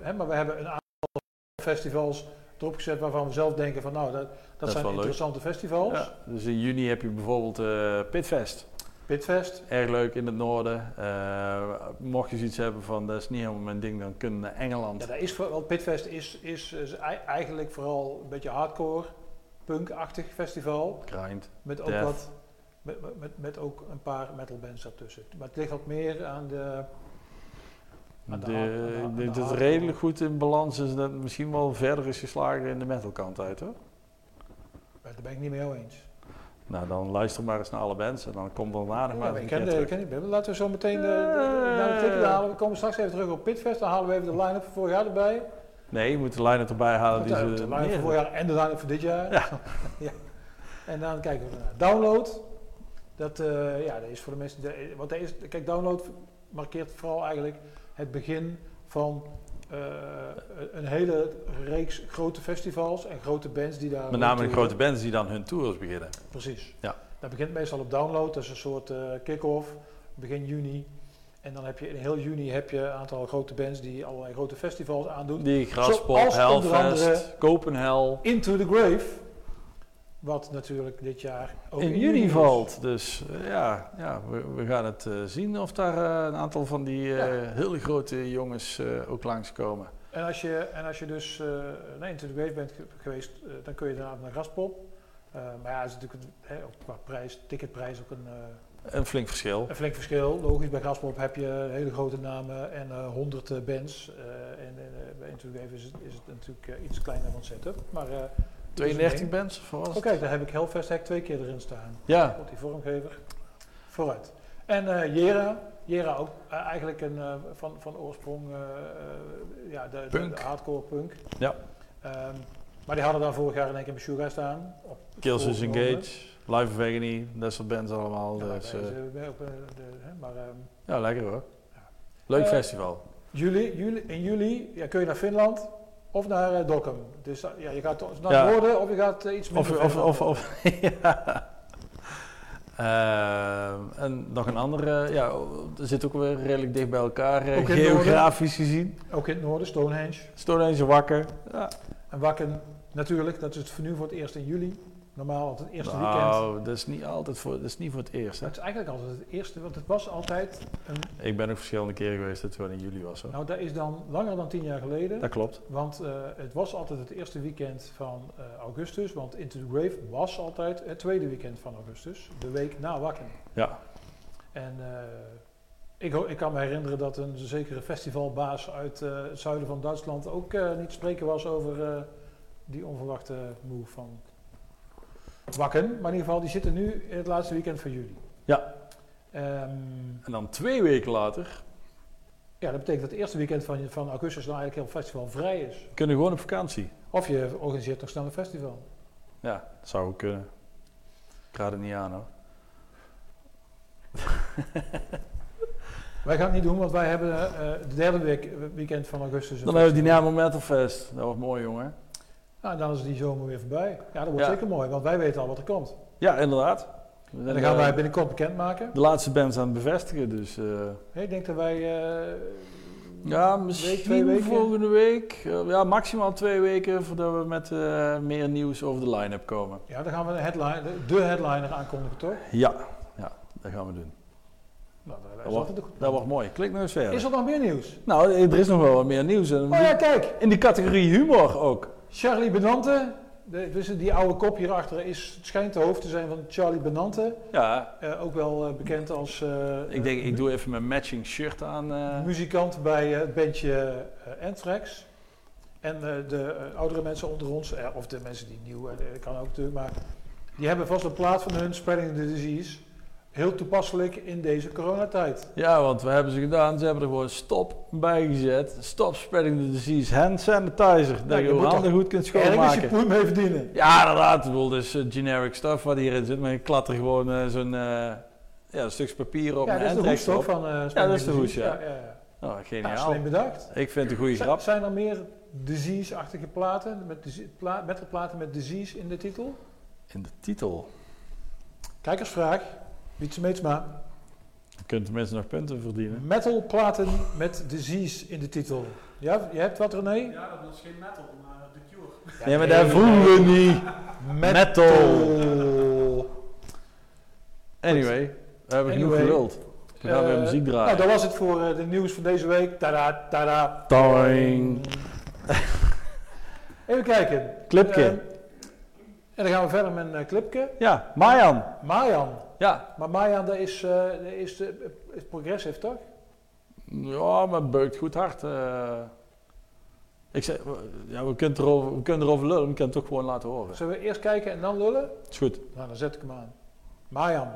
Speaker 3: hè, maar we hebben een aantal festivals erop gezet waarvan we zelf denken van nou, dat, dat, zijn
Speaker 1: leuk.
Speaker 3: interessante festivals.
Speaker 1: Ja, dus in juni heb je bijvoorbeeld eh Pitfest.
Speaker 3: Pitfest.
Speaker 1: Erg leuk in het noorden. Eh, mocht je zoiets hebben van dat is niet helemaal mijn ding, dan kunnen we naar Engeland.
Speaker 3: Ja, dat is vooral, Pitfest is, is, is ei- eigenlijk vooral een beetje hardcore, punk-achtig festival.
Speaker 1: Grind.
Speaker 3: Met ook,
Speaker 1: Death.
Speaker 3: wat, met, met, met ook een paar metal bands daartussen. Maar het ligt wat meer aan de... Aan de
Speaker 1: dat het redelijk goed in balans is dat het misschien wel verder is geslagen in de metalkant uit hoor.
Speaker 3: Daar ben ik niet mee jou eens.
Speaker 1: Nou, dan luister maar eens naar alle bands en dan komt er nader maar
Speaker 3: Ja,
Speaker 1: eens
Speaker 3: ik ken de,
Speaker 1: terug.
Speaker 3: ken die- laten we zo meteen de, de, naar de titel halen. We komen straks even terug op Pitfest. Dan halen we even de line-up van vorig jaar erbij.
Speaker 1: Nee, je moet de line-up erbij halen die
Speaker 3: de,
Speaker 1: ze...
Speaker 3: de line-up van vorig jaar en de line-up voor dit jaar.
Speaker 1: Ja.
Speaker 3: Ja. En dan kijken we naar download. Dat, eh, ja, dat is voor de mensen. want dat is, kijk, download markeert vooral eigenlijk het begin van eh, een hele reeks grote festivals en grote bands die daar.
Speaker 1: Met name de grote bands die dan hun tours beginnen.
Speaker 3: Precies.
Speaker 1: Ja.
Speaker 3: Dat begint meestal op download, dat is een soort eh, kick-off, begin juni. En dan heb je in heel juni heb je een aantal grote bands die allerlei grote festivals aandoen.
Speaker 1: Die Graspop, Hellfest, Copenhel.
Speaker 3: Into the Grave, wat natuurlijk dit jaar ook
Speaker 1: in
Speaker 3: in
Speaker 1: juni valt. Dus eh, ja, ja we, we gaan het eh, zien of daar eh, een aantal van die hele grote jongens ook langskomen.
Speaker 3: En als je, en als je dus naar Into the Grave bent ge- geweest, dan kun je daarna naar Graspop. Maar ja, is natuurlijk hè, ook qua prijs, ticketprijs ook een,
Speaker 1: Een flink verschil.
Speaker 3: een flink verschil. Logisch, bij Graspop heb je hele grote namen en honderd bands. en bij Into the Grave is het, is het natuurlijk iets kleiner van setup. Maar, eh, dat is een
Speaker 1: 32
Speaker 3: ding.
Speaker 1: bands was
Speaker 3: Oh daar heb ik Hellfest Hack twee keer erin staan.
Speaker 1: Ja,
Speaker 3: Op die vormgever. Vooruit. En eh, Jera. Jera ook eh, eigenlijk een, eh, van, van oorsprong ja, de, de,
Speaker 1: Punk.
Speaker 3: de hardcore punk.
Speaker 1: Ja.
Speaker 3: Ehm, maar die hadden daar vorig jaar in één keer bij Sugar staan. Op
Speaker 1: Killswitch
Speaker 3: voorgenomen.
Speaker 1: Engage, Live of Agony, dat soort bands allemaal.
Speaker 3: Ja,
Speaker 1: dus,
Speaker 3: de- hè, maar
Speaker 1: ja, lekker hoor. Leuk
Speaker 3: Eh,
Speaker 1: festival.
Speaker 3: juli, juli, in juli ja, kun je naar Finland of naar eh, Dokkum. Dus eh, ja, je gaat naar
Speaker 1: Ja.
Speaker 3: het noorden of je gaat eh, iets
Speaker 1: Of,
Speaker 3: minder
Speaker 1: of, of,
Speaker 3: naar-
Speaker 1: of, ja. En nog een andere, ja, er zit ook weer redelijk dicht bij elkaar, geografisch gezien.
Speaker 3: Ook in het noorden, Stonehenge.
Speaker 1: Stonehenge wakker. Ja.
Speaker 3: En Wakken, natuurlijk, dat is het voor nu voor het eerst in juli. Normaal altijd het eerste weekend.
Speaker 1: Nou, dat is niet altijd voor, dat is niet voor het eerst. Hè.
Speaker 3: Het is eigenlijk altijd het eerste, want het was altijd een.
Speaker 1: Ik ben ook verschillende keren geweest dat het gewoon in juli was. Hoor.
Speaker 3: Nou, dat is dan langer dan tien jaar geleden.
Speaker 1: Dat klopt.
Speaker 3: Want eh, het was altijd het eerste weekend van eh, augustus. Want Into the Grave was altijd het tweede weekend van augustus. De week na Wakken.
Speaker 1: Ja.
Speaker 3: En eh, ik, ik kan me herinneren dat een zekere festivalbaas uit het zuiden van Duitsland ook niet te spreken was over die onverwachte move van Wakken. Maar in ieder geval, die zitten nu in het laatste weekend van juli.
Speaker 1: Ja.
Speaker 3: Ehm,
Speaker 1: En dan twee weken later
Speaker 3: ja, dat betekent dat het eerste weekend van, van augustus dan eigenlijk heel festival vrij is.
Speaker 1: kunnen gewoon op vakantie.
Speaker 3: Of je organiseert nog snel een festival.
Speaker 1: Ja, dat zou ook kunnen. Ik raad het niet aan hoor.
Speaker 3: Wij gaan het niet doen, want wij hebben eh, de derde week, weekend van augustus.
Speaker 1: Dan hebben we. Dynamo Metal Fest. Dat wordt mooi jongen.
Speaker 3: Nou, dan is die zomer weer voorbij. Ja, dat wordt zeker mooi, want wij weten al wat er komt.
Speaker 1: Ja, inderdaad.
Speaker 3: En dan gaan wij binnenkort bekendmaken.
Speaker 1: de laatste bands aan het bevestigen. Dus eh,
Speaker 3: Ik denk dat wij... eh,
Speaker 1: ja, misschien volgende week. eh, ja, maximaal twee weken voordat we met meer nieuws over de line-up komen.
Speaker 3: Ja, dan gaan we de, headline, de, de headliner aankondigen, toch?
Speaker 1: Ja, ja, dat gaan we doen.
Speaker 3: Nou, dat, is
Speaker 1: wordt- Dat wordt mooi. Klik nog eens verder.
Speaker 3: Is er nog meer nieuws?
Speaker 1: Nou, er is nog wel wat meer nieuws. En
Speaker 3: Oh ja, kijk!
Speaker 1: In die categorie humor ook.
Speaker 3: Charlie Benante, de, dus die oude kop hierachter, is, schijnt de hoofd te zijn van Charlie Benante.
Speaker 1: Ja,
Speaker 3: Eh, ook wel eh, bekend als eh,
Speaker 1: ik denk ik doe even mijn matching shirt aan.
Speaker 3: muzikant bij het bandje Anthrax. En de oudere mensen onder ons, of de mensen die nieuw, dat kan ook natuurlijk, maar die hebben vast een plaat van hun, Spreading the Disease. Heel toepasselijk in deze coronatijd.
Speaker 1: Ja, want we hebben ze gedaan. Ze hebben er gewoon stop bij gezet. Stop spreading the disease. Hand sanitizer. dat
Speaker 3: je
Speaker 1: je handen goed kunt
Speaker 3: Ergens je
Speaker 1: schoonmaken.
Speaker 3: mee verdienen.
Speaker 1: Ja, inderdaad. Ik bedoel, dus generic stuff wat hierin zit. Maar je klatter gewoon eh, zo'n eh, ja, stukje papier op
Speaker 3: Ja,
Speaker 1: en
Speaker 3: dat is de hoes toch van eh,
Speaker 1: dat is de hoes, ja.
Speaker 3: ja, ja.
Speaker 1: Oh,
Speaker 3: Ja,
Speaker 1: geniaal.
Speaker 3: slim bedacht.
Speaker 1: Ik vind het een goede grap.
Speaker 3: zijn er meer disease-achtige platen, met, disease- pla metalplaten met disease in de titel?
Speaker 1: In de titel.
Speaker 3: Kijkersvraag, Wietse Meetsma.
Speaker 1: Je kunt tenminste nog punten verdienen.
Speaker 3: Metalplaten met disease in de titel. Ja, je hebt wat René?
Speaker 5: Ja, dat is geen metal, maar The Cure.
Speaker 1: Nee, maar daar vroegen we niet.
Speaker 3: Metal.
Speaker 1: Anyway, we hebben genoeg
Speaker 3: Anyway.
Speaker 1: geluld. We gaan weer
Speaker 3: Eh,
Speaker 1: muziek
Speaker 3: Nou,
Speaker 1: draaien.
Speaker 3: dat was het voor eh, de nieuws van deze week. Tada, tada.
Speaker 1: Toing.
Speaker 3: Even kijken.
Speaker 1: Clipje.
Speaker 3: Eh, en dan gaan we verder met een clipje.
Speaker 1: Ja, Marjan.
Speaker 3: Mayan.
Speaker 1: Ja.
Speaker 3: Maar Mayan, dat is, eh, is, eh, is progressive, toch?
Speaker 1: Ja, maar beukt goed hard. eh. ik zeg, ja, we kunnen, erover, we kunnen erover lullen, we kunnen het toch gewoon laten horen.
Speaker 3: Zullen we eerst kijken en dan lullen?
Speaker 1: Is goed.
Speaker 3: Nou, dan zet ik hem aan. Mayan.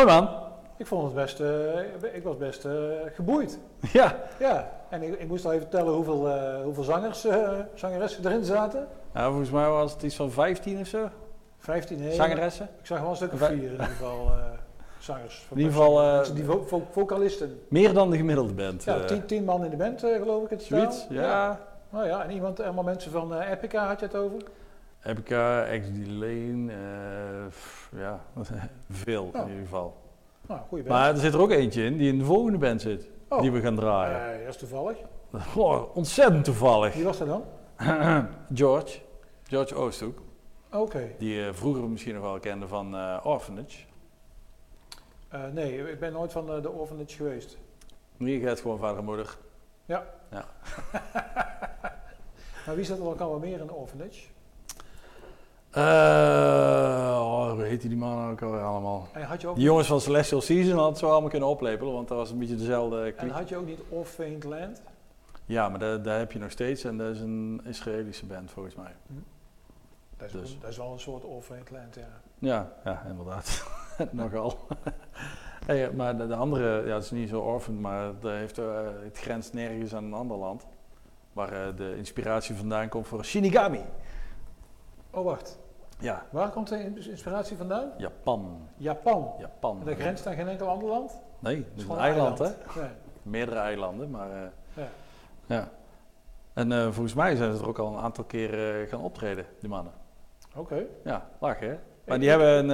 Speaker 1: Mooi man.
Speaker 3: Ik vond het best, eh, ik was best eh, geboeid.
Speaker 1: Ja.
Speaker 3: Ja, en ik, ik moest al even vertellen hoeveel, eh, hoeveel zangers, zangeressen erin zaten.
Speaker 1: ja, volgens mij was het iets van 15 of zo.
Speaker 3: 15 hele.
Speaker 1: Zangeressen.
Speaker 3: Ik zag wel een stuk of vier in ieder geval zangers.
Speaker 1: In ieder geval,
Speaker 3: die vo- vo- vocalisten.
Speaker 1: Meer dan de gemiddelde band.
Speaker 3: Ja, tien, tien man in de band geloof ik het.
Speaker 1: Zoiets, ja.
Speaker 3: Nou ja, en iemand, allemaal mensen van Epica had je het over.
Speaker 1: Epica, X-Delane, eh, pff, ja, veel
Speaker 3: Ja.
Speaker 1: in ieder geval.
Speaker 3: Nou, band.
Speaker 1: Maar er zit er ook eentje in die in de volgende band zit,
Speaker 3: Oh.
Speaker 1: die we gaan draaien.
Speaker 3: Eh, dat is toevallig.
Speaker 1: Oh, ontzettend toevallig.
Speaker 3: Wie was dat dan?
Speaker 1: George, George Oosthoek,
Speaker 3: Oké.
Speaker 1: die je vroeger misschien nog wel kende van eh, Orphanage.
Speaker 3: Eh, nee, ik ben nooit van eh, de orphanage geweest.
Speaker 1: Nu gaat gewoon vader en moeder.
Speaker 3: Maar wie zat er ook al meer in de orphanage?
Speaker 1: Eh, oh, hoe heette die man ook alweer allemaal?
Speaker 3: En had je ook,
Speaker 1: Die jongens van Celestial Season hadden ze allemaal kunnen oplepelen, want dat was een beetje dezelfde
Speaker 3: en
Speaker 1: kliek.
Speaker 3: had je ook niet Orphaned Land?
Speaker 1: Ja, maar daar, daar heb je nog steeds en dat is een Israëlische band volgens mij.
Speaker 3: Dat is,
Speaker 1: Dus.
Speaker 3: dat is wel een soort Orphaned Land, ja.
Speaker 1: Ja, ja inderdaad. Nogal. hey, maar de, de andere, ja, het is niet zo orphan, maar dat heeft, eh, het grenst nergens aan een ander land. Waar eh, de inspiratie vandaan komt voor Shinigami.
Speaker 3: Oh, wacht.
Speaker 1: Ja,
Speaker 3: Waar komt de ins- inspiratie vandaan?
Speaker 1: Japan.
Speaker 3: Japan.
Speaker 1: Japan.
Speaker 3: En dat grenst aan geen enkel ander land?
Speaker 1: Nee, het is een
Speaker 3: gewoon
Speaker 1: eiland, hè?
Speaker 3: Nee.
Speaker 1: Meerdere eilanden, maar eh,
Speaker 3: Ja.
Speaker 1: ja. En eh, volgens mij zijn ze er ook al een aantal keer eh, gaan optreden, die mannen.
Speaker 3: Oké.
Speaker 1: Ja, lachen hè? Maar die hebben een,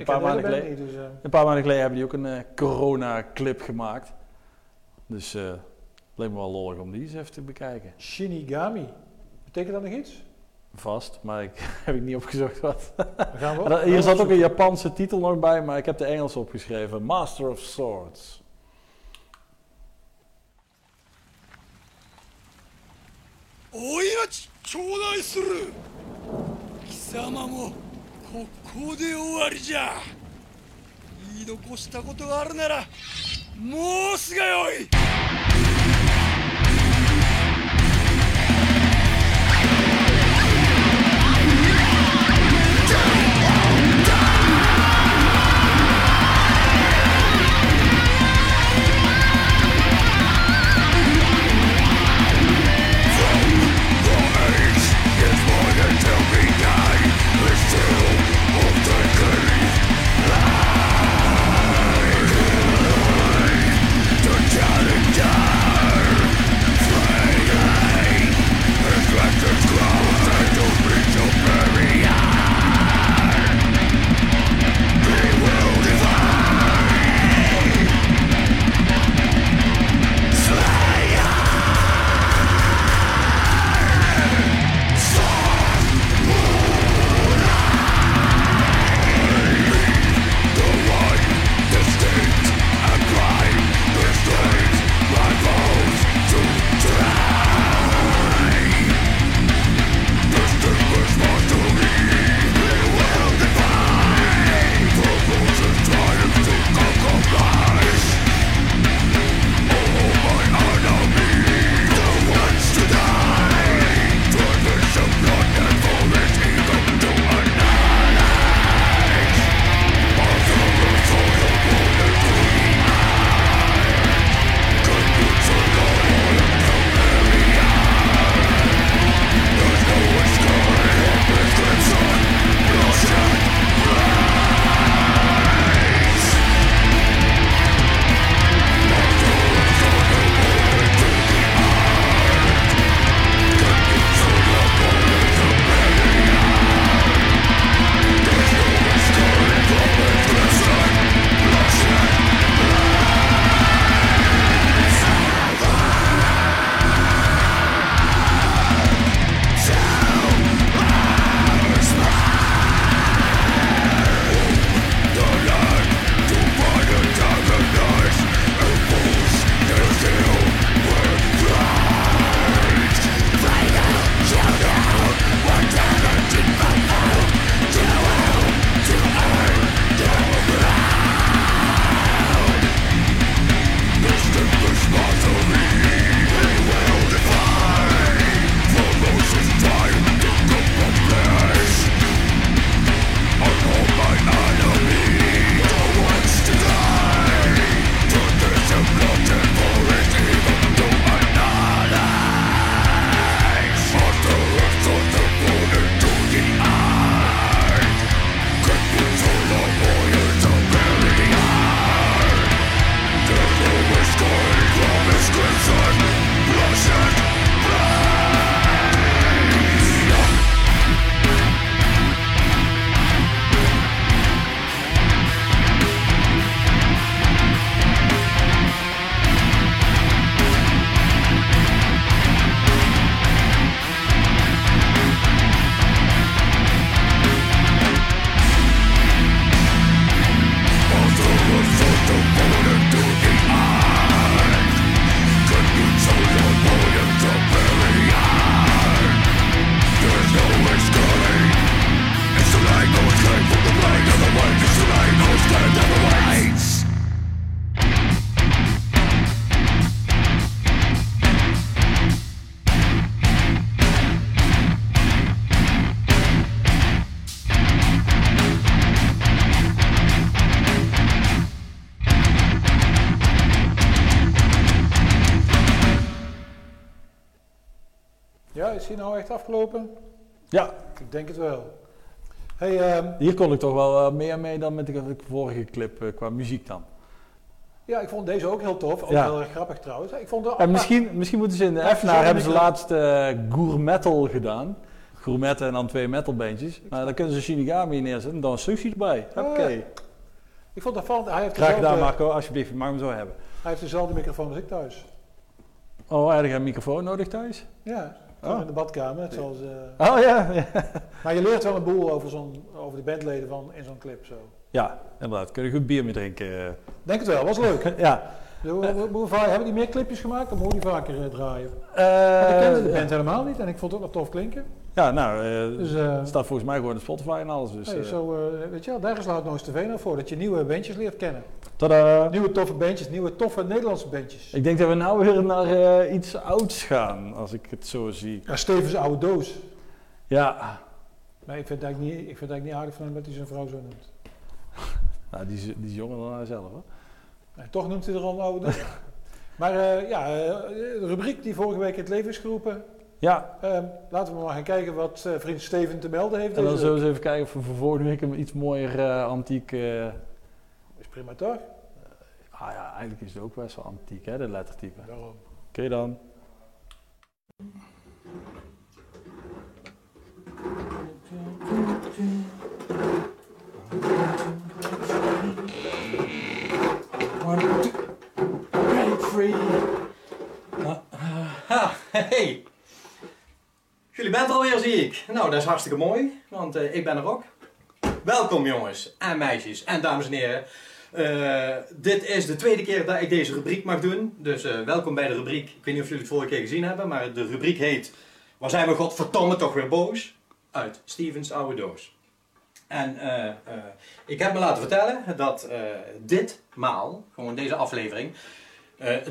Speaker 1: een paar maanden geleden...
Speaker 3: niet, dus...
Speaker 1: Een paar maanden geleden hebben die ook een eh, corona-clip gemaakt. Dus het leek me wel lollig om die eens even te bekijken.
Speaker 3: Shinigami. Betekent dat nog iets?
Speaker 1: Vast, maar ik heb ik niet opgezocht wat.
Speaker 3: Dan gaan we
Speaker 1: Maar dat- Hier zat ook een Japanse titel nog bij, maar ik heb de Engels opgeschreven. Master of Swords.
Speaker 2: おいらち頂戴する貴様もここで終わりじゃ言い残したことがあるならもうすがよい
Speaker 3: is hij nou echt afgelopen?
Speaker 1: Ja,
Speaker 3: Ik denk het wel. Hey, ehm,
Speaker 1: hier kon ik toch wel eh, meer mee dan met de, de vorige clip eh, qua muziek dan.
Speaker 3: ja, ik vond deze ook heel tof. Ook
Speaker 1: Ja.
Speaker 3: heel erg grappig trouwens. Ik vond
Speaker 1: En misschien, misschien moeten ze in de
Speaker 3: Ja,
Speaker 1: Eftenaar hebben ze laatst eh gourmetal gedaan. Gourmetten en dan twee metalbandjes. Maar dan kunnen ze Shinigami neerzetten en dan een sushi erbij. Oké.
Speaker 3: Ik vond het opvallend. Hij heeft,
Speaker 1: Graag gedaan Marco, alsjeblieft. Je mag hem zo hebben.
Speaker 3: hij heeft dezelfde microfoon als ik thuis.
Speaker 1: Oh, heb je een microfoon nodig thuis?
Speaker 3: Ja,
Speaker 1: Oh.
Speaker 3: in de badkamer. Zoals, eh,
Speaker 1: Oh ja, ja.
Speaker 3: maar je leert wel een boel over, zo'n, over de bandleden van, in zo'n clip. Zo.
Speaker 1: Ja, inderdaad. Kun je goed bier mee drinken.
Speaker 3: Denk het wel, was leuk.
Speaker 1: ja.
Speaker 3: Hoe, hoe, hoe vaak- hebben die meer clipjes gemaakt? Dan moet die vaker eh, draaien. Maar ik kende de
Speaker 1: Eh
Speaker 3: band helemaal niet en ik vond het ook wel tof klinken.
Speaker 1: ja, nou, eh,
Speaker 3: Dus eh,
Speaker 1: het staat volgens mij gewoon op Spotify en alles. Dus,
Speaker 3: hey,
Speaker 1: eh,
Speaker 3: zo, eh, weet je wel, daar is Loud Noise TV nou voor. Dat je nieuwe bandjes leert kennen.
Speaker 1: Tada!
Speaker 3: Nieuwe toffe bandjes, nieuwe toffe Nederlandse bandjes.
Speaker 1: Ik denk dat we nou weer naar eh, iets ouds gaan, als ik het zo zie.
Speaker 3: Ja, Stevens oude doos.
Speaker 1: Ja,
Speaker 3: Nee, ik vind het eigenlijk niet, ik vind het eigenlijk niet aardig van hem dat hij zijn vrouw zo noemt.
Speaker 1: nou, die, is, die is jonger dan hij zelf hoor.
Speaker 3: Nee, toch noemt hij er al oude maar eh, ja, eh, de rubriek die vorige week in het leven is geroepen.
Speaker 1: Ja,
Speaker 3: Ehm, laten we maar gaan kijken wat eh, vriend Steven te melden heeft.
Speaker 1: en dan zullen we eens even kijken of we voor volgende week een iets mooier eh, antiek... eh,
Speaker 3: Is prima toch?
Speaker 1: ah ja, eigenlijk is het ook best wel antiek hè, de lettertype. Oké
Speaker 3: Daarom.
Speaker 1: dan.
Speaker 6: Ha, hey. Jullie bent er alweer, zie ik. Nou, dat is hartstikke mooi, want eh, ik ben er ook. Welkom jongens en meisjes en dames en heren. Eh, dit is de tweede keer dat ik deze rubriek mag doen. Dus eh, welkom bij de rubriek. Ik weet niet of jullie het vorige keer gezien hebben, maar de rubriek heet... Waar zijn we godverdomme toch weer boos? Uit Stevens oude doos. En eh, eh, ik heb me laten vertellen dat eh, ditmaal, gewoon deze aflevering,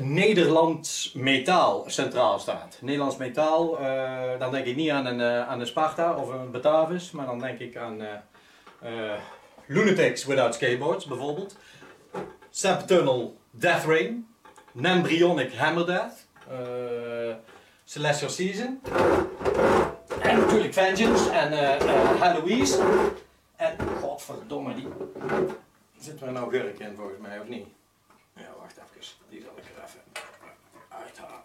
Speaker 6: Nederlands metaal centraal staat. Nederlands metaal, dan denk ik niet aan een, aan een Sparta of een Batavis, maar dan denk ik aan Lunatics Without Skateboards bijvoorbeeld. Semptunnel Death Rain, Nembrionic Hammer Death, Celestial Season, en natuurlijk Vengeance en Heloise. En godverdomme, die zit er nou gurk in volgens mij, of niet? Ja, wacht even. Die zal ik er even uithalen.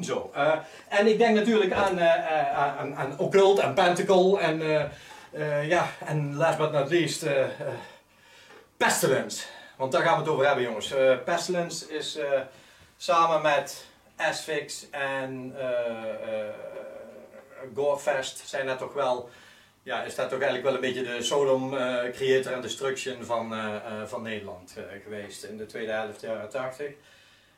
Speaker 6: Zo, eh, en ik denk natuurlijk aan, eh, eh, aan, aan Occult en Pentacle en, ja, en last but not least, Pestilence. Want daar gaan we het over hebben, jongens. Pestilence is samen met Asphyx en Gorefest zijn dat toch wel ja, is dat toch eigenlijk wel een beetje de Sodom eh, Creator and Destruction van, eh, eh, van Nederland geweest in de tweede helft jaren 80.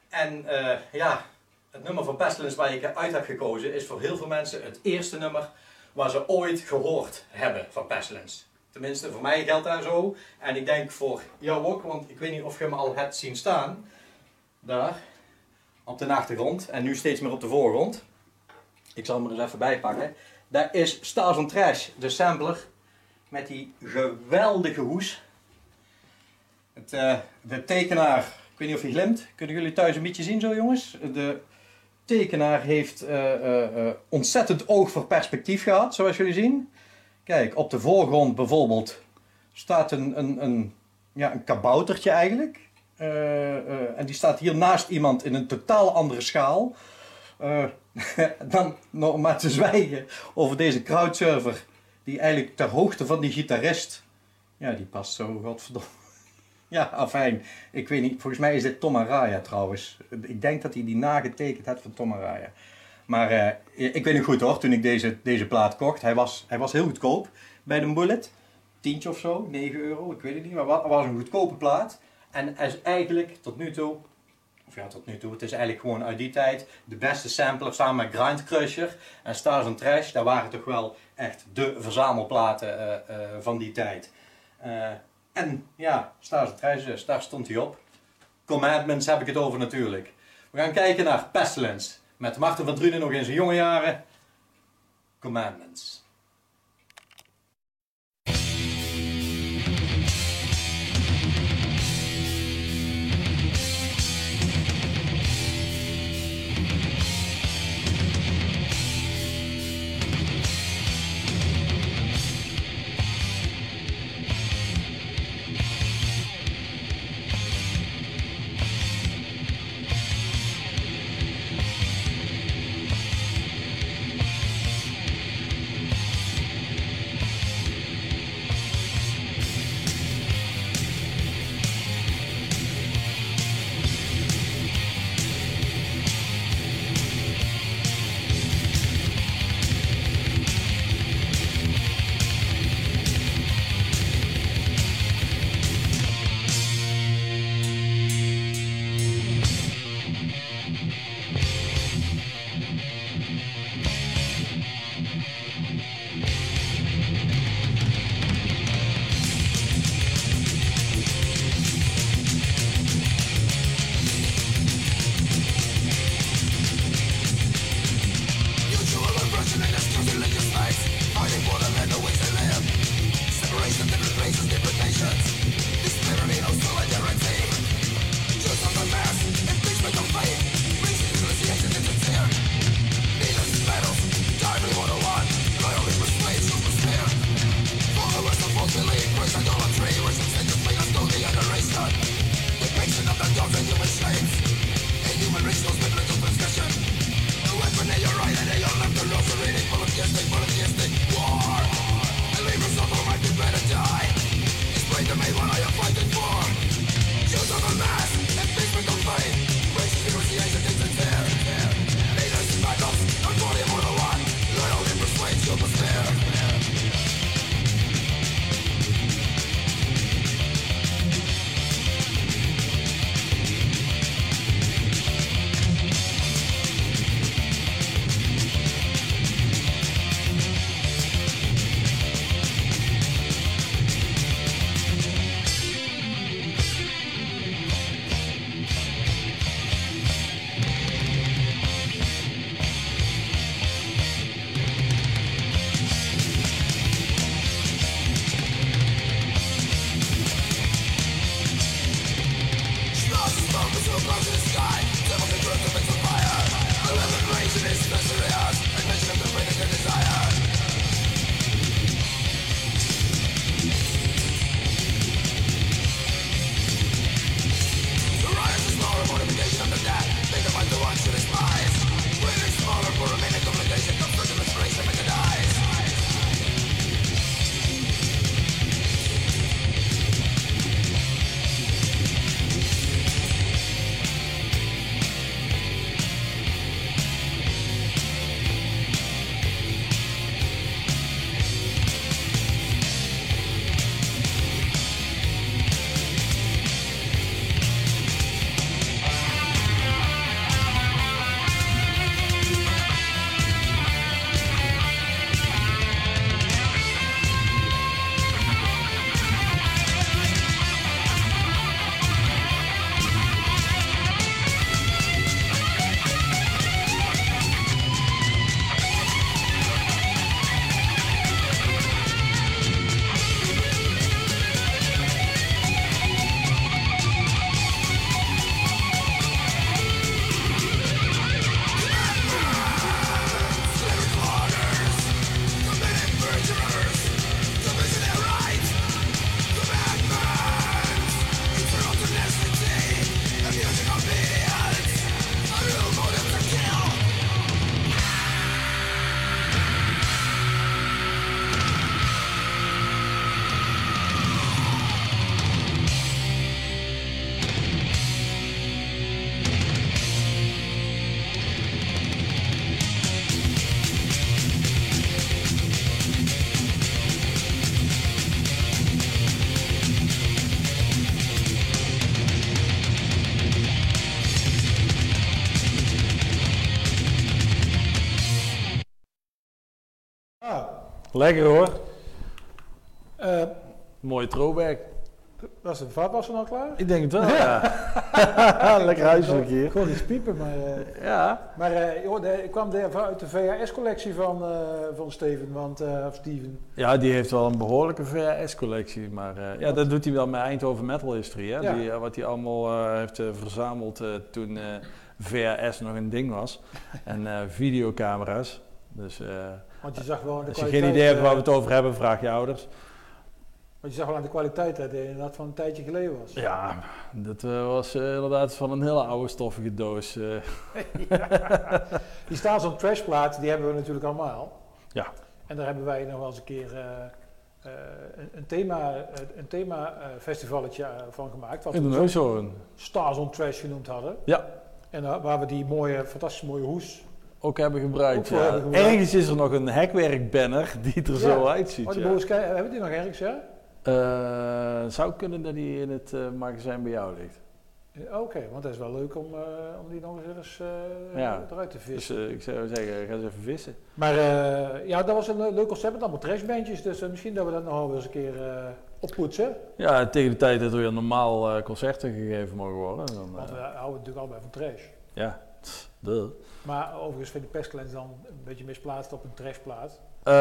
Speaker 6: En ja, het nummer van Pestilence waar ik uit heb gekozen is voor heel veel mensen het eerste nummer waar ze ooit gehoord hebben van Pestilence. Tenminste, voor mij geldt dat zo. En ik denk voor jou ook, want ik weet niet of je hem al hebt zien staan. Daar, op de achtergrond. En nu steeds meer op de voorgrond. Ik zal hem er even bij pakken. Dat is Stars Trash, de sampler. Met die geweldige hoes. Het, eh, de tekenaar, ik weet niet of hij glimt. Kunnen jullie thuis een beetje zien zo jongens? De tekenaar heeft eh, eh, ontzettend oog voor perspectief gehad, zoals jullie zien. Kijk, op de voorgrond bijvoorbeeld staat een, een, een, ja, een kaboutertje eigenlijk. En die staat hier naast iemand in een totaal andere schaal. Dan nog maar te zwijgen over deze crowdserver. Die eigenlijk ter hoogte van die gitarist. Ja, die past zo, godverdomme. Ja, afijn. Ik weet niet, volgens mij is dit Tom Araya trouwens. Ik denk dat hij die nagetekend heeft van Tom Araya. Maar eh, ik weet nog goed hoor, toen ik deze, deze plaat kocht. Hij was, hij was heel goedkoop bij de Bullet. Tientje of zo, 9 euro, ik weet het niet. Maar het was een goedkope plaat. En hij is eigenlijk tot nu toe of ja, tot nu toe. Het is eigenlijk gewoon uit die tijd de beste sampler samen met Grind Crusher en Stars and Trash. Dat waren toch wel echt de verzamelplaten eh, eh, van die tijd. Eh, en ja, Stars and Trash daar stond hij op. Commandments heb ik het over natuurlijk. We gaan kijken naar Pestilence. Met Martin van Drunen nog in zijn jonge jaren. Commandments.
Speaker 1: the sky, Lekker hoor.
Speaker 3: Eh,
Speaker 1: Mooie throwback.
Speaker 3: was de vaatwasser al klaar?
Speaker 1: Ik denk het wel, ja. Lekker huiselijk hier.
Speaker 3: Gewoon iets piepen, maar... eh,
Speaker 1: Ja.
Speaker 3: maar eh, joh, de, ik kwam de, uit de VHS-collectie van, eh, van Steven, want, eh, of Steven.
Speaker 1: Ja, die heeft wel een behoorlijke VHS-collectie. Maar eh, ja, dat doet hij wel met Eindhoven Metal History. Hè?
Speaker 3: Ja.
Speaker 1: Die, wat hij allemaal eh, heeft verzameld eh, toen eh, VHS nog een ding was. en eh, videocamera's. Dus eh,
Speaker 3: Want je zag wel aan de
Speaker 1: als je geen idee hebt waar we
Speaker 3: eh,
Speaker 1: het over hebben, vraag je ouders.
Speaker 3: Want je zag wel aan de kwaliteit dat het inderdaad van een tijdje geleden was.
Speaker 1: Ja, dat eh, was eh, inderdaad van een hele oude stoffige doos. eh.
Speaker 3: Die staan zo'n trashplaat, die hebben we natuurlijk allemaal.
Speaker 1: Ja.
Speaker 3: En daar hebben wij nog wel eens een keer eh, eh, een, een thema, een thema eh, festivalletje eh, van gemaakt. Wat
Speaker 1: in de
Speaker 3: we
Speaker 1: neushoorn.
Speaker 3: Stars on Trash genoemd hadden.
Speaker 1: Ja.
Speaker 3: En uh, waar we die mooie, fantastisch mooie hoes.
Speaker 1: Ook hebben gebruikt.
Speaker 3: Ook voor
Speaker 1: ja.
Speaker 3: hebben gebruikt.
Speaker 1: Ergens is er nog een hekwerkbanner die er zo uitziet.
Speaker 3: Oh, boos, hebben we die nog ergens, ja?
Speaker 1: Eh, zou kunnen dat die in het eh, magazijn bij jou ligt.
Speaker 3: Oké, want dat is wel leuk om, eh, om die nog eens
Speaker 1: Ja.
Speaker 3: eruit te
Speaker 1: Dus
Speaker 3: vissen.
Speaker 1: eh, ik zou zeggen, ga eens even vissen.
Speaker 3: Maar ja, dat was een le- leuk concept met allemaal trashbandjes. Dus misschien dat we dat nog wel eens een keer oppoetsen.
Speaker 1: Ja, tegen de tijd dat er weer normaal concerten gegeven mogen worden. Dan,
Speaker 3: Want we houden natuurlijk allebei van trash.
Speaker 1: ja, tss, duh.
Speaker 3: Maar overigens vind ik Pestilence dan een beetje misplaatst op een trashplaat.
Speaker 1: Eh,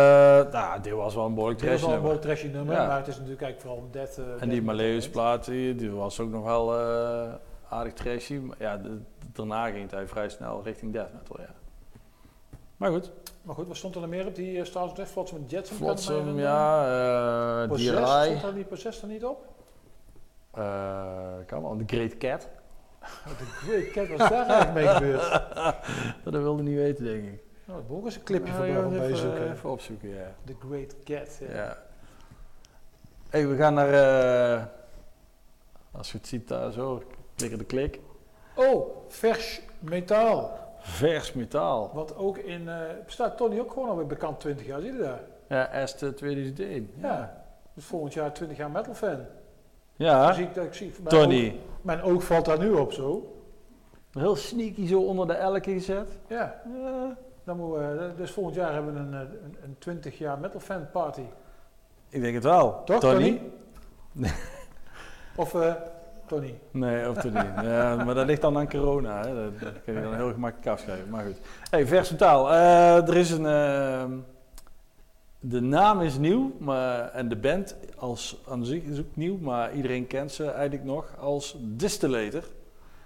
Speaker 1: nou, dit was wel een behoorlijk
Speaker 3: Het is wel een trashy nummer,
Speaker 1: Ja.
Speaker 3: maar het is natuurlijk eigenlijk vooral een dead... eh,
Speaker 1: En
Speaker 3: death
Speaker 1: die
Speaker 3: metal
Speaker 1: Maleus
Speaker 3: band.
Speaker 1: plaat, die, die was ook nog wel eh, aardig trashy. Maar ja, de- daarna ging hij vrij snel richting death metal, ja. Maar goed,
Speaker 3: Maar goed, wat stond er nog meer op die uh, Stars of Death? Flotsam en Jetsam?
Speaker 1: Flotsam, ja, uh,
Speaker 3: Possessed, stond daar die Possessed er niet op?
Speaker 1: eh, kan wel, The Great Cat.
Speaker 3: Wat een great cat was daar eigenlijk mee gebeurd.
Speaker 1: dat wilde niet weten, denk ik.
Speaker 3: Nou, dat moet ook eens een clipje
Speaker 1: ja,
Speaker 3: bij
Speaker 1: even,
Speaker 3: bijzoeken.
Speaker 1: even opzoeken, ja.
Speaker 3: The Great Cat. Ja.
Speaker 1: ja. hey, we gaan naar eh, Als je het ziet daar zo, klikken de klik.
Speaker 3: Oh, vers metaal.
Speaker 1: Vers metaal.
Speaker 3: Wat ook in... eh bestaat Tony ook gewoon alweer bekend 20 jaar, zie je daar?
Speaker 1: Ja, Est 2001.
Speaker 3: Ja. Dus volgend jaar 20 jaar metal fan.
Speaker 1: Ja,
Speaker 3: Dus ik, ik zie,
Speaker 1: Tony.
Speaker 3: Mijn oog valt daar nu op zo.
Speaker 1: Heel sneaky zo onder de elke gezet.
Speaker 3: Ja,
Speaker 1: Ja.
Speaker 3: dan moeten we, dus volgend jaar hebben we een, eh, een, een 20 jaar metal fan party.
Speaker 1: Ik denk het wel.
Speaker 3: Toch,
Speaker 1: Tony?
Speaker 3: Tony? Of eh, Tony.
Speaker 1: Nee, of Tony. ja, maar dat ligt dan aan corona. Hè. Dat, dat kun je dan heel gemakkelijk afschrijven. Maar goed. Hey, vers metaal. Eh, er is een... ehm, de naam is nieuw maar, en de band als, aan zich is ook nieuw, maar iedereen kent ze eigenlijk nog als Distillator.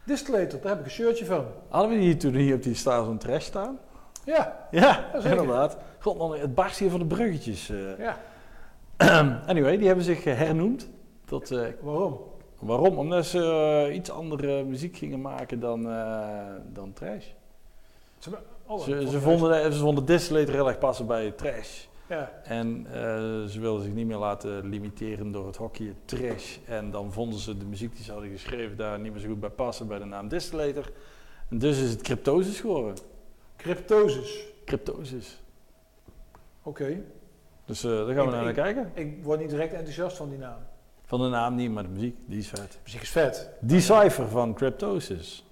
Speaker 3: Distillator, daar heb ik een shirtje van.
Speaker 1: Hadden we die toen hier op die Stars on Trash staan?
Speaker 3: Ja,
Speaker 1: Ja, inderdaad. God, man, het barst hier van de bruggetjes. eh.
Speaker 3: ja.
Speaker 1: anyway, die hebben zich eh, hernoemd tot... eh,
Speaker 3: Waarom?
Speaker 1: waarom? Omdat ze iets andere muziek gingen maken dan, dan trash.
Speaker 3: Ze, oh,
Speaker 1: ze, vonden, ze vonden Distillator heel erg passen bij trash.
Speaker 3: Ja,
Speaker 1: En eh, ze wilden zich niet meer laten limiteren door het hokje trash. En dan vonden ze de muziek die ze hadden geschreven daar niet meer zo goed bij passen bij de naam Distillator. En dus is het Cryptosis geworden.
Speaker 3: cryptosis.
Speaker 1: Cryptosis.
Speaker 3: Oké.
Speaker 1: Dus eh, daar gaan we
Speaker 3: Ik-
Speaker 1: naar
Speaker 3: ik-
Speaker 1: kijken.
Speaker 3: Ik word niet direct enthousiast van die naam.
Speaker 1: Van de naam niet, maar de muziek, die is vet.
Speaker 3: Muziek is vet.
Speaker 1: Decipher van Cryptosis.「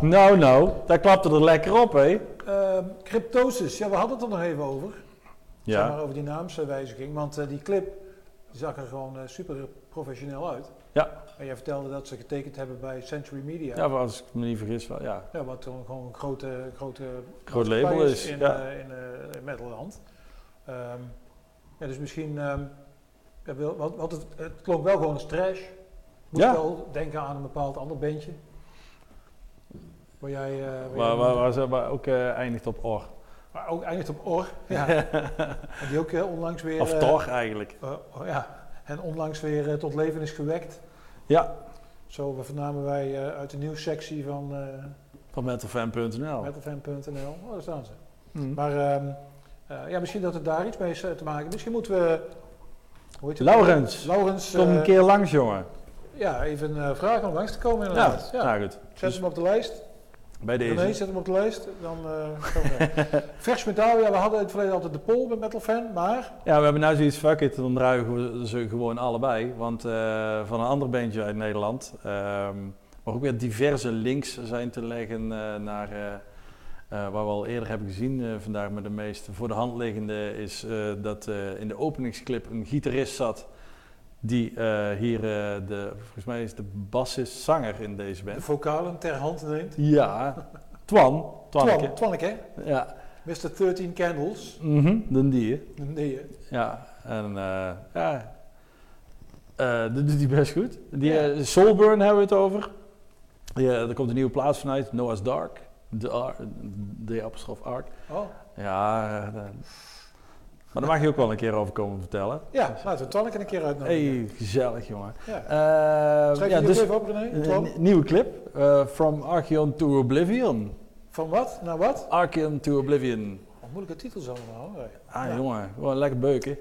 Speaker 1: Nou, nou, daar klapte er lekker op, hè?
Speaker 3: Ehm Cryptosis, ja, we hadden het er nog even over. Zeg maar
Speaker 1: Ja.
Speaker 3: over die naamswijziging. Want eh, die clip die zag er gewoon eh, super professioneel uit.
Speaker 1: Ja.
Speaker 3: En jij vertelde dat ze getekend hebben bij Century Media.
Speaker 1: Ja, als ik me niet vergis, wel, ja.
Speaker 3: Ja, wat gewoon een grote, grote
Speaker 1: Groot label is,
Speaker 3: in,
Speaker 1: ja.
Speaker 3: eh, in, in metalland. Ehm, ja, dus misschien, ehm, ja, want, want het, het klonk wel gewoon als trash. Moest
Speaker 1: Ja.
Speaker 3: wel denken aan een bepaald ander bandje. Waar jij, waar
Speaker 1: Waar,
Speaker 3: jij
Speaker 1: waar, waar ze ook eindigt op or.
Speaker 3: maar ook eindigt op Or. Ja. Die ook eh, onlangs weer...
Speaker 1: of
Speaker 3: eh,
Speaker 1: tor eigenlijk.
Speaker 3: eh, oh, ja. En onlangs weer tot leven is gewekt.
Speaker 1: Ja,
Speaker 3: Zo vernamen wij uit de nieuwssectie van
Speaker 1: van metalfan.nl.
Speaker 3: metalfan.nl. Oh, daar staan ze.
Speaker 1: Hm.
Speaker 3: Maar ehm, eh, ja, misschien dat het daar iets mee is te maken. Misschien moeten we... Hoe heet het?
Speaker 1: Laurens,
Speaker 3: Laurens.
Speaker 1: kom een keer langs, jongen.
Speaker 3: Ja, even vragen om langs te komen
Speaker 1: Ja,
Speaker 3: inderdaad. Ja.
Speaker 1: nou goed.
Speaker 3: Zet
Speaker 1: Dus
Speaker 3: hem op de lijst.
Speaker 1: Bij
Speaker 3: Nee,
Speaker 1: deze.
Speaker 3: zet hem op de lijst. Dan we. Vers metaal, ja, we hadden in het verleden altijd de poll met Metal Fan, maar...
Speaker 1: Ja, we hebben nou zoiets, fuck it, dan draaien we ze gewoon allebei. Want eh, van een ander bandje uit Nederland, ehm maar ook weer diverse links zijn te leggen eh, naar, waar we al eerder hebben gezien vandaag. Maar de meest voor de hand liggende is dat in de openingsclip een gitarist zat. Die eh, hier, eh, de, volgens mij is de bassist zanger in deze
Speaker 3: de
Speaker 1: band.
Speaker 3: vocalen ter hand neemt.
Speaker 1: Ja, Twan. Twanneke.
Speaker 3: Twan, Twanneke,
Speaker 1: Ja,
Speaker 3: Mr. 13 Candles.
Speaker 1: mhm, dan die. hè.
Speaker 3: Nee, hè.
Speaker 1: Ja, en eh, ja, dat doet hij best goed. Die,
Speaker 3: Ja.
Speaker 1: Soulburn hebben we het over. Ja, er komt een nieuwe plaats vanuit, Noah's Dark. De, de apostrof Ark.
Speaker 3: Oh,
Speaker 1: Ja, maar daar mag je ook wel een keer over komen vertellen.
Speaker 3: ja, laten we Twanneke een keer uitnodigen.
Speaker 1: hey, gezellig jongen.
Speaker 3: Ja. Schrijf
Speaker 1: ja, dus,
Speaker 3: op, René?
Speaker 1: een een nieuwe clip. eh, From Archeon to Oblivion.
Speaker 3: Van wat naar wat?
Speaker 1: Archeon to Oblivion.
Speaker 3: Wat moeilijke titels allemaal. hè.
Speaker 1: Ah
Speaker 3: Ja.
Speaker 1: jongen, gewoon lekker beuken.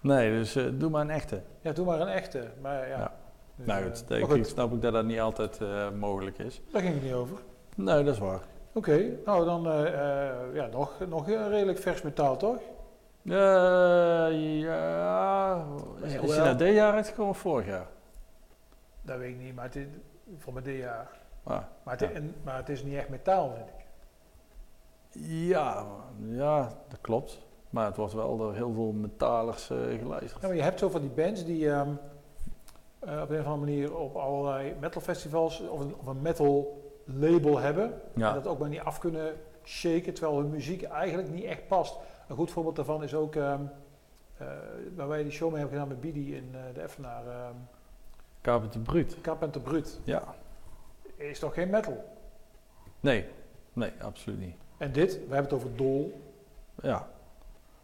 Speaker 1: Nee, dus eh, doe maar een echte.
Speaker 7: Ja, doe maar een echte. Maar ja.
Speaker 1: Ja.
Speaker 7: Dus,
Speaker 1: nou
Speaker 7: eh,
Speaker 1: goed,
Speaker 7: maar
Speaker 1: ik snap ik dat dat niet altijd eh, mogelijk is.
Speaker 7: Daar ging het niet over.
Speaker 1: Nee, dat is waar.
Speaker 7: Oké, nou dan ja, nog, nog een redelijk vers metaal, toch?
Speaker 1: Ja, is, je nou dit jaar uitgekomen of vorig jaar?
Speaker 7: Dat weet ik niet, maar het is voor mijn dit jaar.
Speaker 1: Ah,
Speaker 7: Maar het,
Speaker 1: Ja.
Speaker 7: en, maar het is niet echt metaal, vind ik.
Speaker 1: ja, ja, dat klopt. Maar het wordt wel door heel veel metalers eh geluisterd.
Speaker 7: Ja, maar je hebt zo van die bands die ehm, eh, op een of andere manier op allerlei metal festivals of een, of een metal label hebben. En dat ook maar niet af kunnen shaken, terwijl hun muziek eigenlijk niet echt past. Een goed voorbeeld daarvan is ook ehm, eh, waar wij die show mee hebben gedaan met Bidi in de Effenaar. ehm
Speaker 1: Carpenter Brut.
Speaker 7: Carpenter Brut.
Speaker 1: Ja,
Speaker 7: Is toch geen metal?
Speaker 1: nee, nee, absoluut niet.
Speaker 7: En dit, we hebben het over Dol.
Speaker 1: Ja.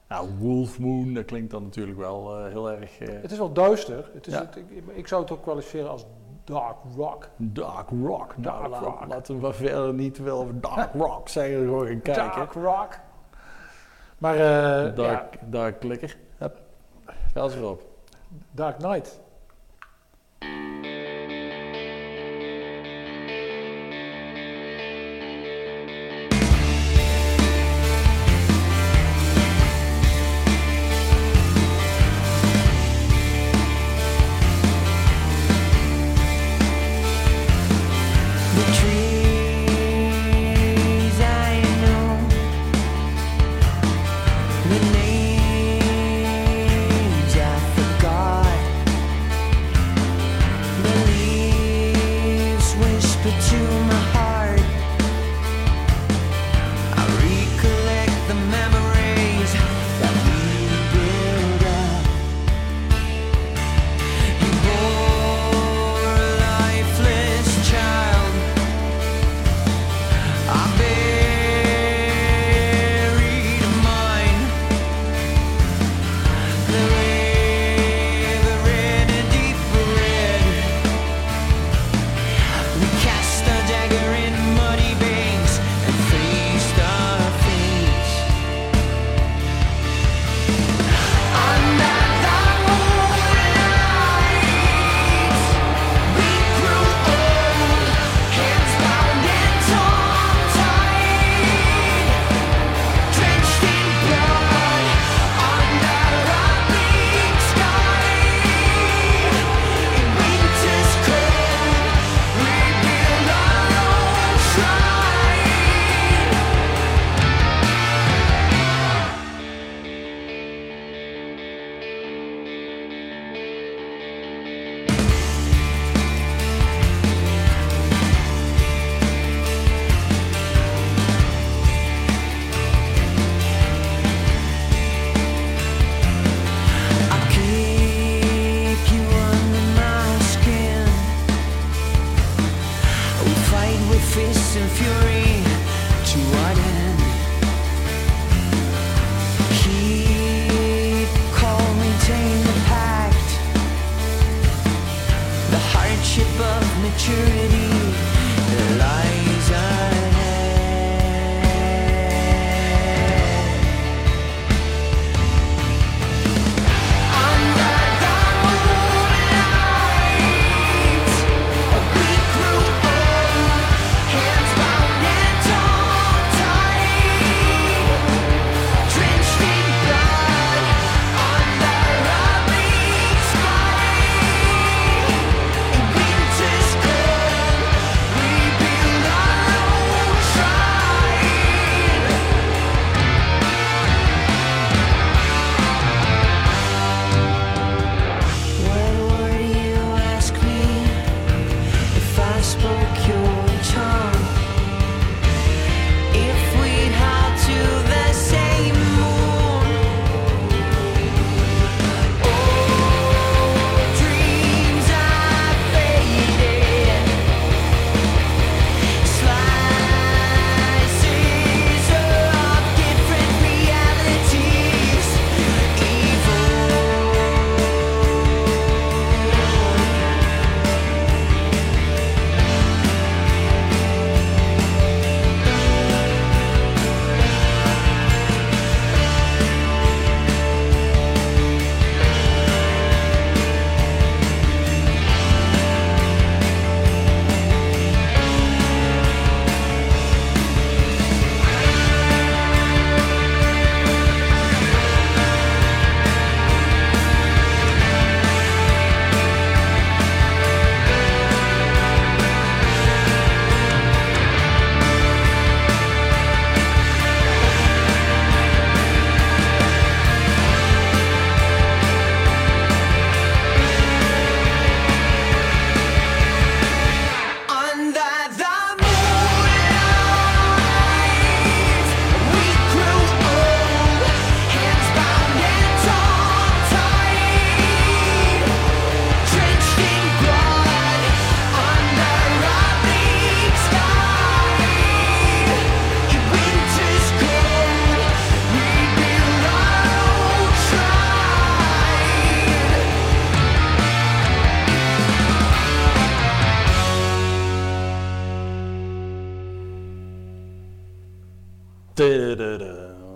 Speaker 1: Nou, Wolf Moon, dat klinkt dan natuurlijk wel eh, heel erg eh,
Speaker 7: Het is wel duister. Het is
Speaker 1: Ja.
Speaker 7: het, ik, ik zou het ook kwalificeren als dark rock.
Speaker 1: dark rock. Nou,
Speaker 7: Dark
Speaker 1: laat-
Speaker 7: rock.
Speaker 1: laten we maar verder niet veel over dark rock zeggen, gewoon gaan kijken.
Speaker 7: Dark rock. Maar eh,
Speaker 1: dark,
Speaker 7: ja,
Speaker 1: dark. Ga eens erop.
Speaker 7: Dark Knight.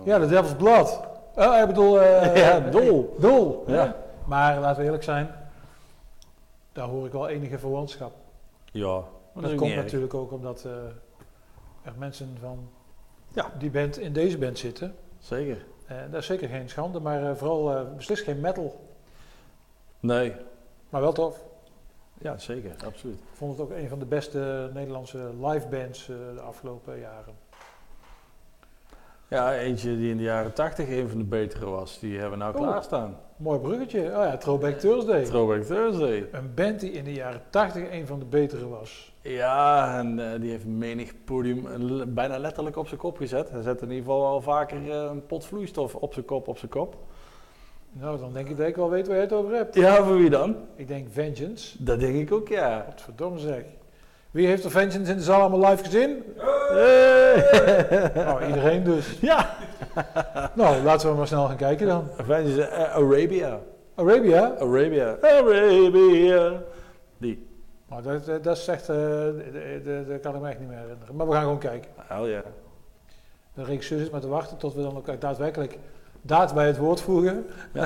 Speaker 3: Ja, de Devil's Blood. Oh, ik bedoel... eh,
Speaker 1: Ja, Dol.
Speaker 3: Dol.
Speaker 1: Ja.
Speaker 3: Ja. Maar laten we eerlijk zijn, daar hoor ik wel enige verwantschap.
Speaker 1: Ja, dat,
Speaker 3: Dat, komt natuurlijk ook omdat eh, er mensen van
Speaker 1: Ja.
Speaker 3: die band in deze band zitten.
Speaker 1: Zeker.
Speaker 3: Eh, dat is zeker geen schande, maar eh, vooral eh, beslist geen metal.
Speaker 1: Nee.
Speaker 3: Maar wel tof.
Speaker 1: Ja, zeker. Absoluut.
Speaker 3: Ik vond het ook een van de beste Nederlandse live bands eh, de afgelopen jaren.
Speaker 1: Ja, eentje die in de jaren 80 een van de betere was. Die hebben we nou
Speaker 3: Oh.
Speaker 1: klaarstaan.
Speaker 3: Mooi bruggetje. Oh ja, Throwback Thursday.
Speaker 1: Throwback Thursday.
Speaker 3: Een band die in de jaren 80 een van de betere was.
Speaker 1: Ja, en eh, die heeft menig podium bijna letterlijk op zijn kop gezet. Hij zet in ieder geval al vaker eh, een pot vloeistof op zijn kop, op zijn kop.
Speaker 3: Nou, dan denk ik dat ik wel weet waar je het over hebt.
Speaker 1: Ja, voor wie dan?
Speaker 3: Ik denk Vengeance.
Speaker 1: Dat denk ik ook, ja.
Speaker 3: Wat verdomme zeg. Wie heeft er Vengeance in de zaal allemaal live gezien?
Speaker 1: Hey.
Speaker 3: Nou, iedereen dus.
Speaker 1: Ja.
Speaker 3: Nou, laten we maar snel gaan kijken dan.
Speaker 1: Avengers eh, Arabia.
Speaker 3: Arabia.
Speaker 1: Arabia. Arabia. Die.
Speaker 3: Maar dat, dat, dat echt, eh, de- de- dat kan ik me echt niet meer herinneren. Maar we gaan gewoon kijken.
Speaker 1: Hell ja.
Speaker 3: De regisseur zit maar te wachten tot we dan ook daadwerkelijk daad bij het woord voegen.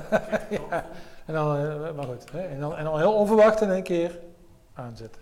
Speaker 3: Ja. En dan, eh, maar goed, hè, en, dan, en dan heel onverwacht in één keer aanzetten.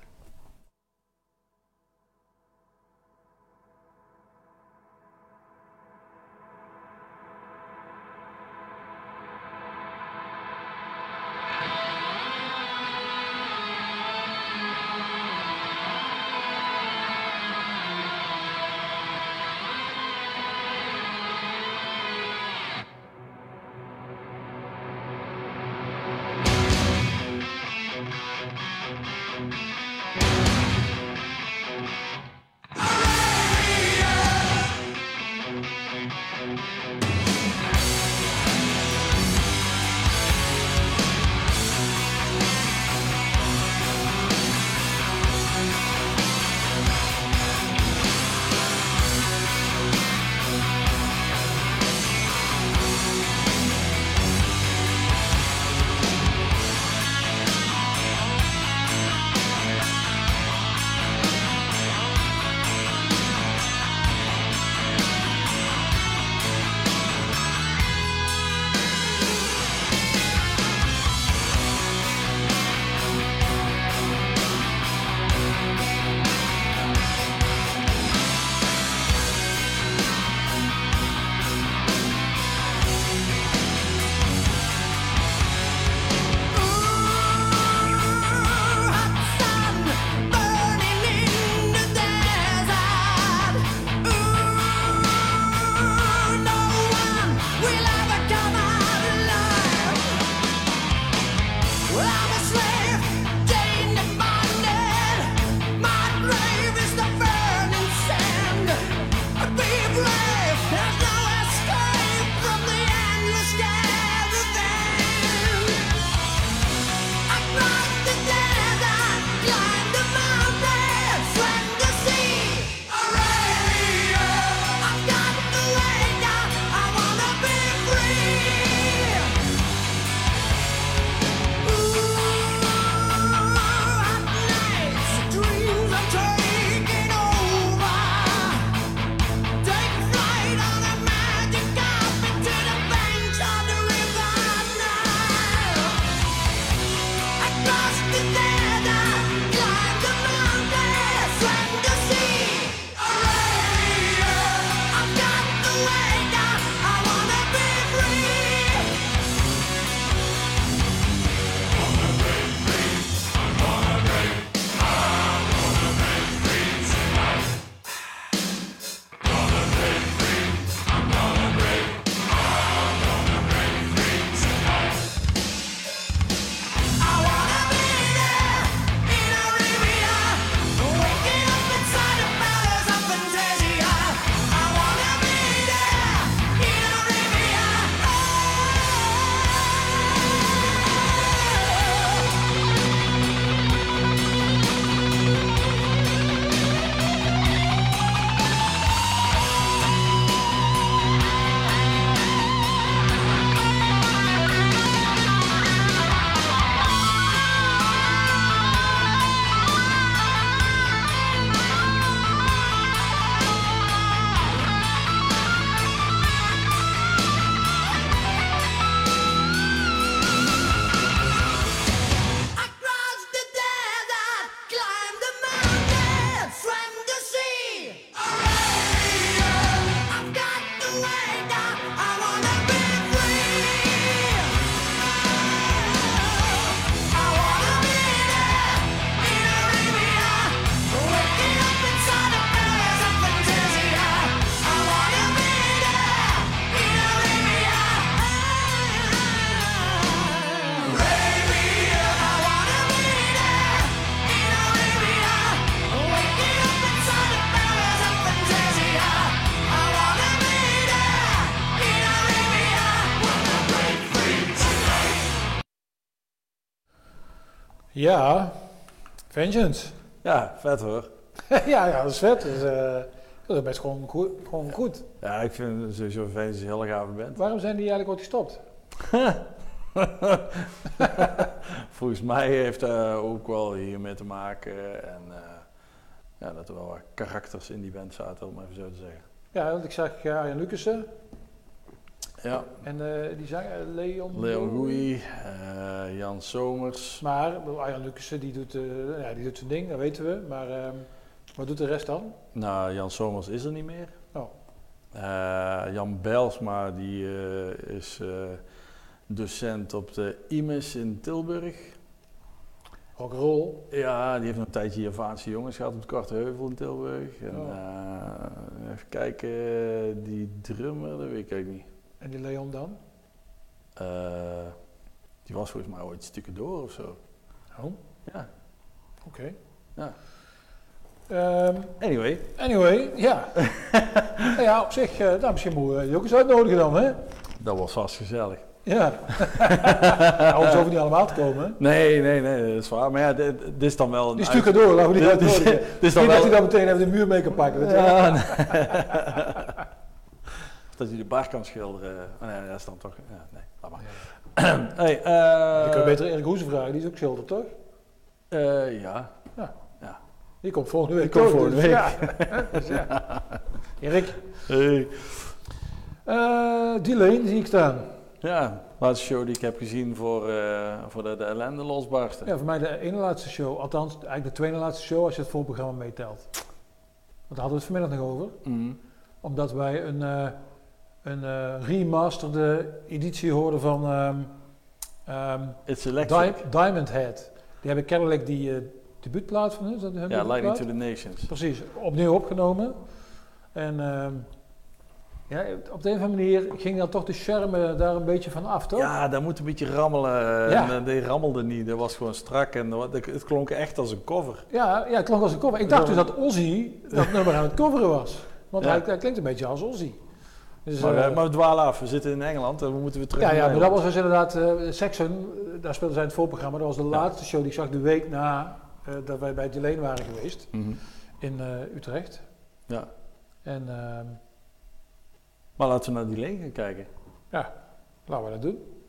Speaker 3: Ja, Vengeance.
Speaker 1: Ja, vet hoor.
Speaker 3: ja, ja, dat is vet. Dus, eh, dat is best gewoon goed. Gewoon goed.
Speaker 1: Ja, ik vind sowieso Venus een hele gave band.
Speaker 3: Waarom zijn die eigenlijk ooit gestopt?
Speaker 1: Volgens mij heeft dat ook wel hiermee te maken. En eh, ja, dat er wel wat karakters in die band zaten, om even zo te zeggen.
Speaker 3: Ja, want ik zag ja, Arjen Lucassen
Speaker 1: Ja,
Speaker 3: en eh, die zang eh, Leon.
Speaker 1: Leon Goei, eh, Jan Somers.
Speaker 3: Maar Arjen Lucassen die doet, ja, die doet zijn ding, dat weten we. Maar ehm, wat doet de rest dan?
Speaker 1: Nou, Jan Somers is er niet meer.
Speaker 3: Oh.
Speaker 1: Jan Belsma, die is docent op de IMES in Tilburg.
Speaker 3: Rock'n'roll.
Speaker 1: Ja, die heeft nog een tijdje Javaanse jongens gehad op de Korte Heuvel in Tilburg. En,
Speaker 3: Oh.
Speaker 1: even kijken, die drummer, dat weet ik eigenlijk niet.
Speaker 3: En die Leon dan?
Speaker 1: Eh, die was volgens mij ooit stukken door of zo.
Speaker 3: Oh,
Speaker 1: Ja,
Speaker 3: oké.
Speaker 1: Ja.
Speaker 3: Ehm,
Speaker 1: anyway.
Speaker 3: anyway, ja. nou ja, op zich, nou, misschien moeten we die ook eens uitnodigen dan, hè?
Speaker 1: Dat was vast gezellig.
Speaker 3: Ja. nou, Anders hoeven niet allemaal te komen. hè?
Speaker 1: Nee, nee, nee, dat is waar. Maar ja, dit, dit is dan wel een...
Speaker 3: Die stukken door, laten we die
Speaker 1: Dit- dit-
Speaker 3: uitnodigen.
Speaker 1: dit is dan
Speaker 3: Niet dat hij dan meteen even de muur mee kan pakken. je.
Speaker 1: Ja, dat hij de bar kan schilderen. Oh, nee, dat is dan toch... Ja, nee, laat maar. hey, eh,
Speaker 3: Je kunt beter Erik Hoeze vragen, die is ook schilder, toch?
Speaker 1: eh, ja.
Speaker 3: Die komt volgende week.
Speaker 1: Die komt
Speaker 3: ook,
Speaker 1: volgende
Speaker 3: dus
Speaker 1: week.
Speaker 3: Ja. Dus ja. Erik,
Speaker 1: Hey.
Speaker 3: eh die Leen zie ik staan.
Speaker 1: Ja, laatste show die ik heb gezien voor, eh, voor de, de ellende losbarsten.
Speaker 3: Ja, voor mij de ene laatste show, althans eigenlijk de tweede laatste show als je het voorprogramma meetelt. Want daar hadden we het vanmiddag nog over.
Speaker 1: Mhm.
Speaker 3: Omdat wij een, eh, een eh, remasterde editie hoorden van ehm, ehm,
Speaker 1: It's electric.
Speaker 3: Di- Diamond Head. Die hebben kennelijk die eh debuutplaat van hun.
Speaker 1: Ja, Lightning to the Nations.
Speaker 3: Precies, opnieuw opgenomen. En ehm, ja, op de een of andere manier ging dan toch de charme daar een beetje van af, toch?
Speaker 1: Ja, dat moet een beetje rammelen.
Speaker 3: Ja.
Speaker 1: En, eh, die rammelde niet. Dat was gewoon strak. En het klonk echt als een cover.
Speaker 3: Ja, ja, het klonk als een cover. Ik dacht dus dat Ozzy dat nummer aan het coveren was. Want
Speaker 1: Ja.
Speaker 3: hij, hij klinkt een beetje als Ozzy. Dus,
Speaker 1: Maar,
Speaker 3: eh,
Speaker 1: eh, maar we dwalen af. We zitten in Engeland en we moeten weer terug
Speaker 3: ja, ja, maar dat was dus inderdaad eh Saxon. daar speelden zij in het voorprogramma. Dat was de
Speaker 1: Ja.
Speaker 3: laatste show die ik zag de week na dat wij bij Deleen waren geweest
Speaker 1: Mhm.
Speaker 3: in Utrecht.
Speaker 1: Ja.
Speaker 3: En ehm,
Speaker 1: Maar laten we naar die leen gaan kijken.
Speaker 3: laten we dat doen.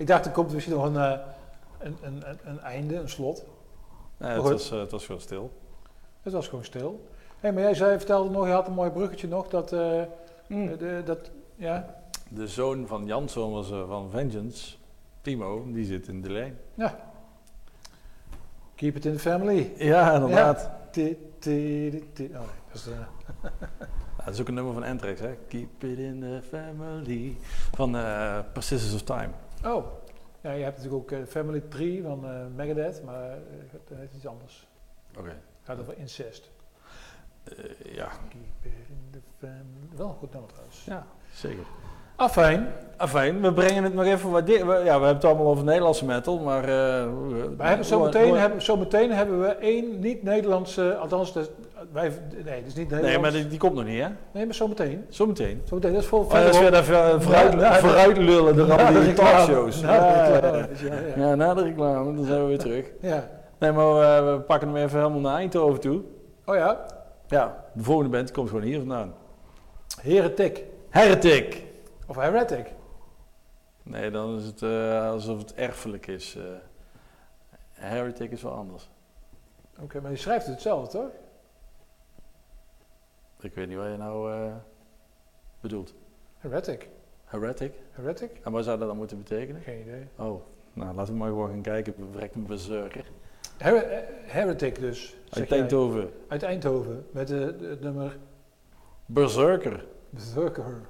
Speaker 3: Ik dacht, er komt misschien nog een, eh, een, een, een, een einde, een slot.
Speaker 1: Nee, het, was, eh, het was gewoon stil.
Speaker 3: Het was gewoon stil. Hé, maar jij zei, vertelde nog, je had een mooi bruggetje nog, dat, eh, de, dat ja,
Speaker 1: De zoon van Jansson was van Vengeance, Timo, die zit in de lijn.
Speaker 3: keep it in the family.
Speaker 1: Ja, inderdaad.
Speaker 3: Ti, ti, ti, ti. Oh nee, dat is, eh,
Speaker 1: Ja, dat is ook een nummer van Anthrax, hè? Keep it in the family. Van eh Persistence of Time.
Speaker 3: Oh, ja, je hebt natuurlijk ook eh, Family Tree van eh, Megadeth, maar eh, dat is iets anders.
Speaker 1: Oké.
Speaker 3: Het gaat over incest.
Speaker 1: Eh, ja.
Speaker 3: Keep it in the family. Wel een goed nummer trouwens.
Speaker 1: ja, zeker.
Speaker 3: Afijn.
Speaker 1: Afijn, we brengen het nog even wat Ja, we hebben het allemaal over Nederlandse metal, maar... eh, we-
Speaker 3: Wij hebben zo, meteen, hebben, zo meteen hebben we één niet-Nederlandse, althans, dat, wij, nee, dat is niet.
Speaker 1: Nee, maar die, die komt nog niet, hè?
Speaker 3: Nee, maar zo meteen.
Speaker 1: Zometeen.
Speaker 3: Zo meteen, dat is voor
Speaker 1: Oh, dat is weer even vooruit, lullen al die talkshows.
Speaker 3: Ja,
Speaker 1: Ja, ja,
Speaker 3: ja,
Speaker 1: ja. na de reclame, dan zijn we weer terug.
Speaker 3: Ja.
Speaker 1: Nee, maar eh, we pakken hem even helemaal naar Eindhoven toe.
Speaker 3: Oh ja,
Speaker 1: Ja, de volgende band komt gewoon hier vandaan.
Speaker 3: Heretic.
Speaker 1: Heretic.
Speaker 3: Of Heretic.
Speaker 1: Nee, dan is het eh, alsof het erfelijk is. eh. Heretic is wel anders.
Speaker 3: Oké, maar je schrijft het hetzelfde, toch?
Speaker 1: Ik weet niet wat je nou eh, bedoelt.
Speaker 3: Heretic.
Speaker 1: Heretic?
Speaker 3: Heretic?
Speaker 1: En wat zou dat dan moeten betekenen?
Speaker 3: Geen idee.
Speaker 1: Oh, nou laten we maar gewoon gaan kijken. Verrekt een.
Speaker 3: Her- eh, Heretic dus.
Speaker 1: Uit
Speaker 3: jij.
Speaker 1: Eindhoven.
Speaker 3: Uit Eindhoven. Met het nummer
Speaker 1: Berserker.
Speaker 3: Berserker.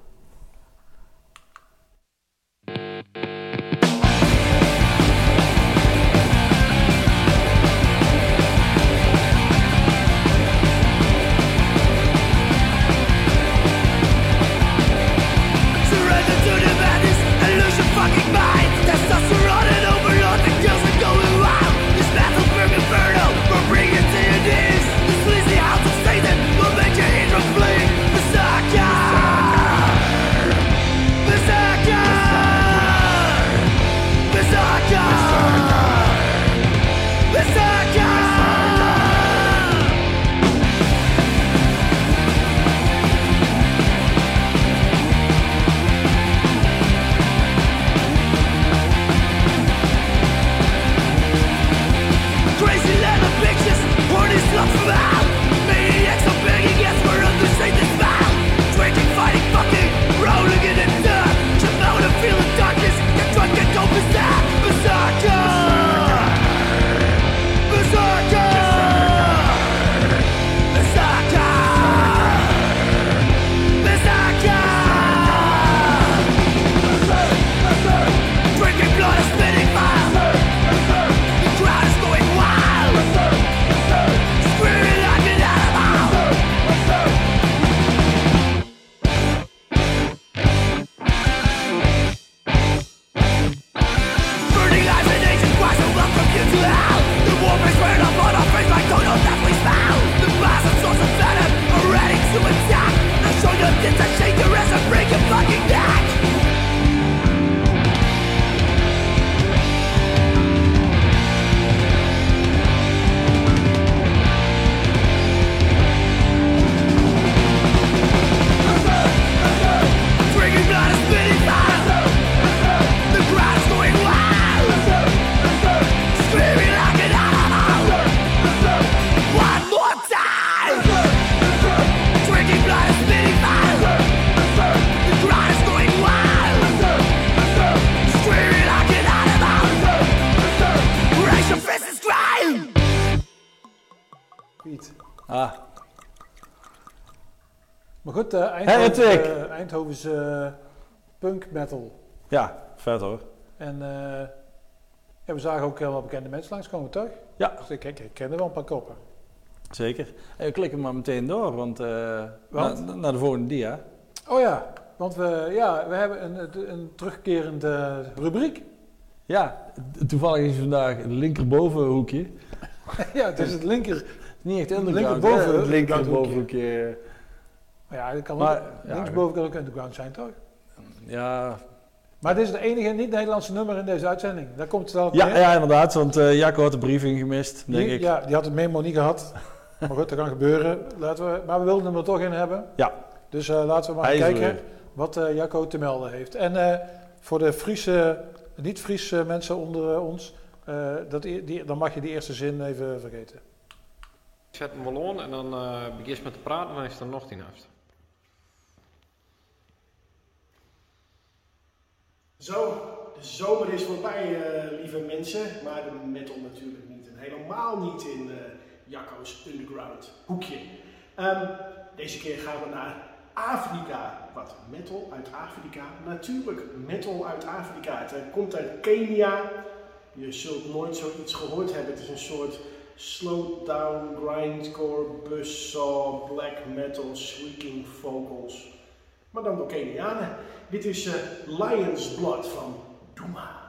Speaker 3: Eindhoven,
Speaker 1: Heretic.
Speaker 3: eh, Eindhoven's eh, punk metal.
Speaker 1: ja, vet hoor.
Speaker 3: En eh, ja, we zagen ook heel wat bekende mensen langskomen, toch?
Speaker 1: Ja.
Speaker 3: Dus ik, ik, ik kende wel een paar koppen.
Speaker 1: Zeker. Hey, we klikken maar meteen door, want, eh,
Speaker 3: Want?
Speaker 1: na- naar de volgende dia.
Speaker 3: Oh ja, want we, ja, we hebben een, een terugkerende rubriek.
Speaker 1: Ja, toevallig is vandaag het linkerbovenhoekje.
Speaker 3: ja, het is het linker.
Speaker 1: Niet echt
Speaker 3: Linkerboven-
Speaker 1: hè? Het linkerbovenhoekje.
Speaker 3: Maar ja, dat kan
Speaker 1: Maar,
Speaker 3: ook,
Speaker 1: ja,
Speaker 3: linksboven kan ook underground zijn, toch?
Speaker 1: Ja,
Speaker 3: Maar dit is het enige niet-Nederlandse nummer in deze uitzending. Daar komt het wel
Speaker 1: ja,
Speaker 3: neer.
Speaker 1: ja, inderdaad, want eh Jacco had de briefing gemist, denk
Speaker 3: Die,
Speaker 1: ik.
Speaker 3: Ja, die had het memo niet gehad. maar goed, dat kan gebeuren. Laten we, maar we wilden hem er toch in hebben.
Speaker 1: Ja.
Speaker 3: Dus eh, laten we maar kijken wat eh Jacco te melden heeft. En eh, voor de Friese, niet-Friese mensen onder ons, eh, dat, die, dan mag je die eerste zin even vergeten.
Speaker 8: Ik zet hem wel aan en dan eh begin je met te praten en dan is er nog tien af.
Speaker 9: Zo, de zomer is voorbij, eh, lieve mensen. Maar de metal natuurlijk niet. En helemaal niet in Jacco's Underground hoekje. Ehm, deze keer gaan we naar Afrika. Wat? Metal uit Afrika? Natuurlijk metal uit Afrika. Het eh, komt uit Kenia. Je zult nooit zoiets gehoord hebben. Het is een soort slow down, grindcore, buzzsaw, black metal, shrieking vocals. Maar dan door Kenianen. Dit is eh, Lion's Blood van Doema.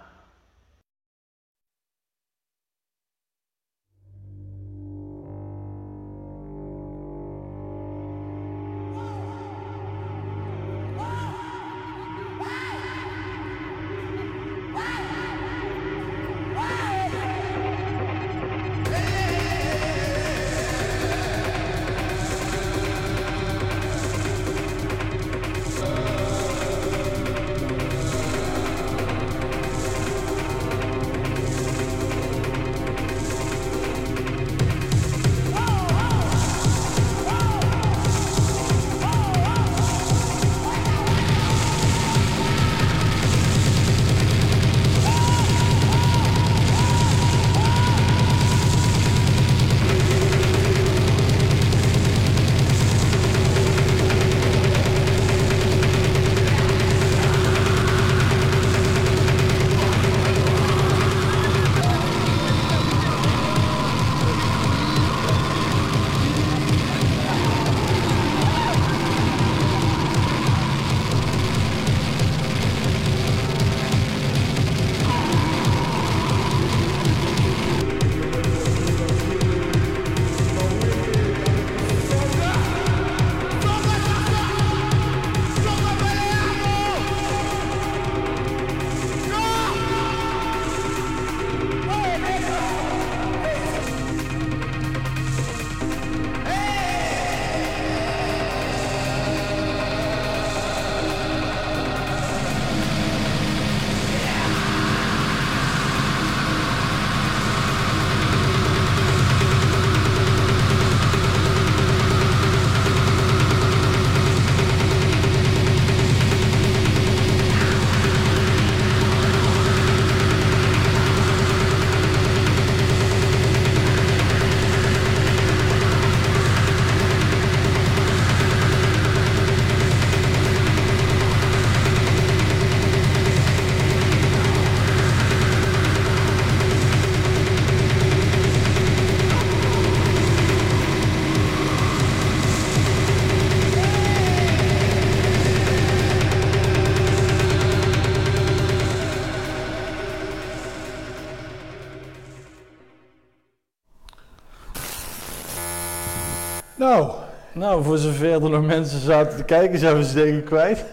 Speaker 3: Nou,
Speaker 1: voor zover er nog mensen zaten te kijken, zijn we ze denk ik kwijt.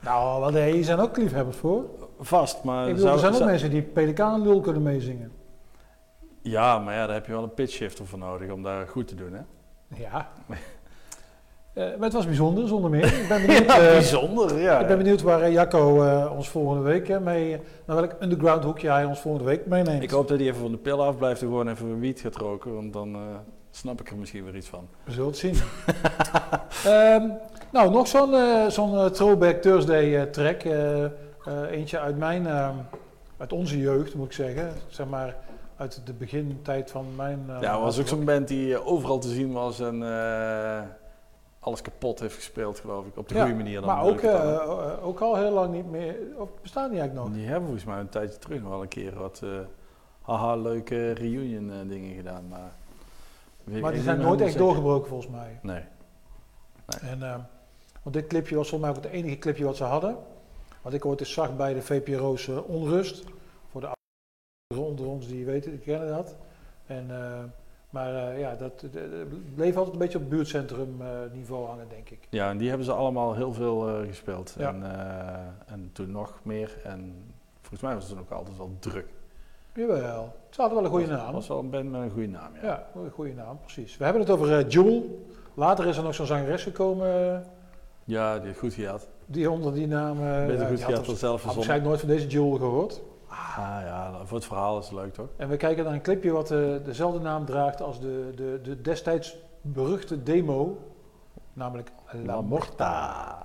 Speaker 3: nou wel, nee, hier zijn ook liefhebbers voor.
Speaker 1: Vast, maar...
Speaker 3: Ik bedoel, er zijn ook
Speaker 1: zou-
Speaker 3: mensen die pelikanenlul kunnen meezingen.
Speaker 1: Ja, maar ja, daar heb je wel een pitch shifter voor nodig om dat goed te doen, hè?
Speaker 3: Ja. Eh, maar het was bijzonder, zonder meer. Ik ben benieuwd,
Speaker 1: Ja,
Speaker 3: eh,
Speaker 1: bijzonder, ja.
Speaker 3: ik ben benieuwd waar eh, Jacco ons volgende week mee... naar welk underground hoekje hij ons volgende week meeneemt.
Speaker 1: Ik hoop dat hij even van de pil af blijft en gewoon even een wiet gaat roken, want dan snap ik er misschien weer iets van.
Speaker 3: We zullen het zien. Ehm, nou, nog zo'n eh, zo'n eh, Throwback Thursday eh, track. eentje uit mijn, ehm, uit onze jeugd moet ik zeggen. Zeg maar uit de begintijd van mijn...
Speaker 1: ja, was ook zo'n band die overal te zien was en alles kapot heeft gespeeld, geloof ik. Op de
Speaker 3: Ja,
Speaker 1: goede manier dan.
Speaker 3: Maar ook, eh, ook al heel lang niet meer... Of bestaan die eigenlijk nog?
Speaker 1: Die hebben volgens mij een tijdje terug nog wel een keer wat eh, haha leuke reunion dingen gedaan, maar... weet
Speaker 3: Maar die zijn
Speaker 1: meer
Speaker 3: nooit echt doorgebroken volgens mij.
Speaker 1: zeker. Nee.
Speaker 3: En, ehm, want dit clipje was volgens mij ook het enige clipje wat ze hadden. Wat ik ooit eens zag bij de VPRO's eh, Onrust. Voor de ouderen onder ons die weten, die kennen dat. En, eh, maar eh, ja, dat bleef altijd een beetje op buurtcentrum niveau hangen, denk ik.
Speaker 1: Ja, en die hebben ze allemaal heel veel gespeeld.
Speaker 3: Ja.
Speaker 1: En, en toen nog meer. En volgens mij was het toen ook altijd wel druk.
Speaker 3: Jawel, ze hadden wel een goede
Speaker 1: Het
Speaker 3: naam.
Speaker 1: was wel een band met een goede naam, ja.
Speaker 3: Ja, een goede naam, precies. We hebben het over eh, Jewel. Later is er nog zo'n zangeres gekomen. eh,
Speaker 1: Ja, die heeft goed gehad.
Speaker 3: die onder die naam... eh,
Speaker 1: Beter goed,
Speaker 3: die
Speaker 1: je
Speaker 3: had
Speaker 1: had er
Speaker 3: dus-
Speaker 1: zelf
Speaker 3: had waarschijnlijk nooit van deze Joel gehoord.
Speaker 1: Ah ja, voor het verhaal is het leuk toch?
Speaker 3: En we kijken naar een clipje wat dezelfde naam draagt als de, de, de destijds beruchte demo. Namelijk La Morta.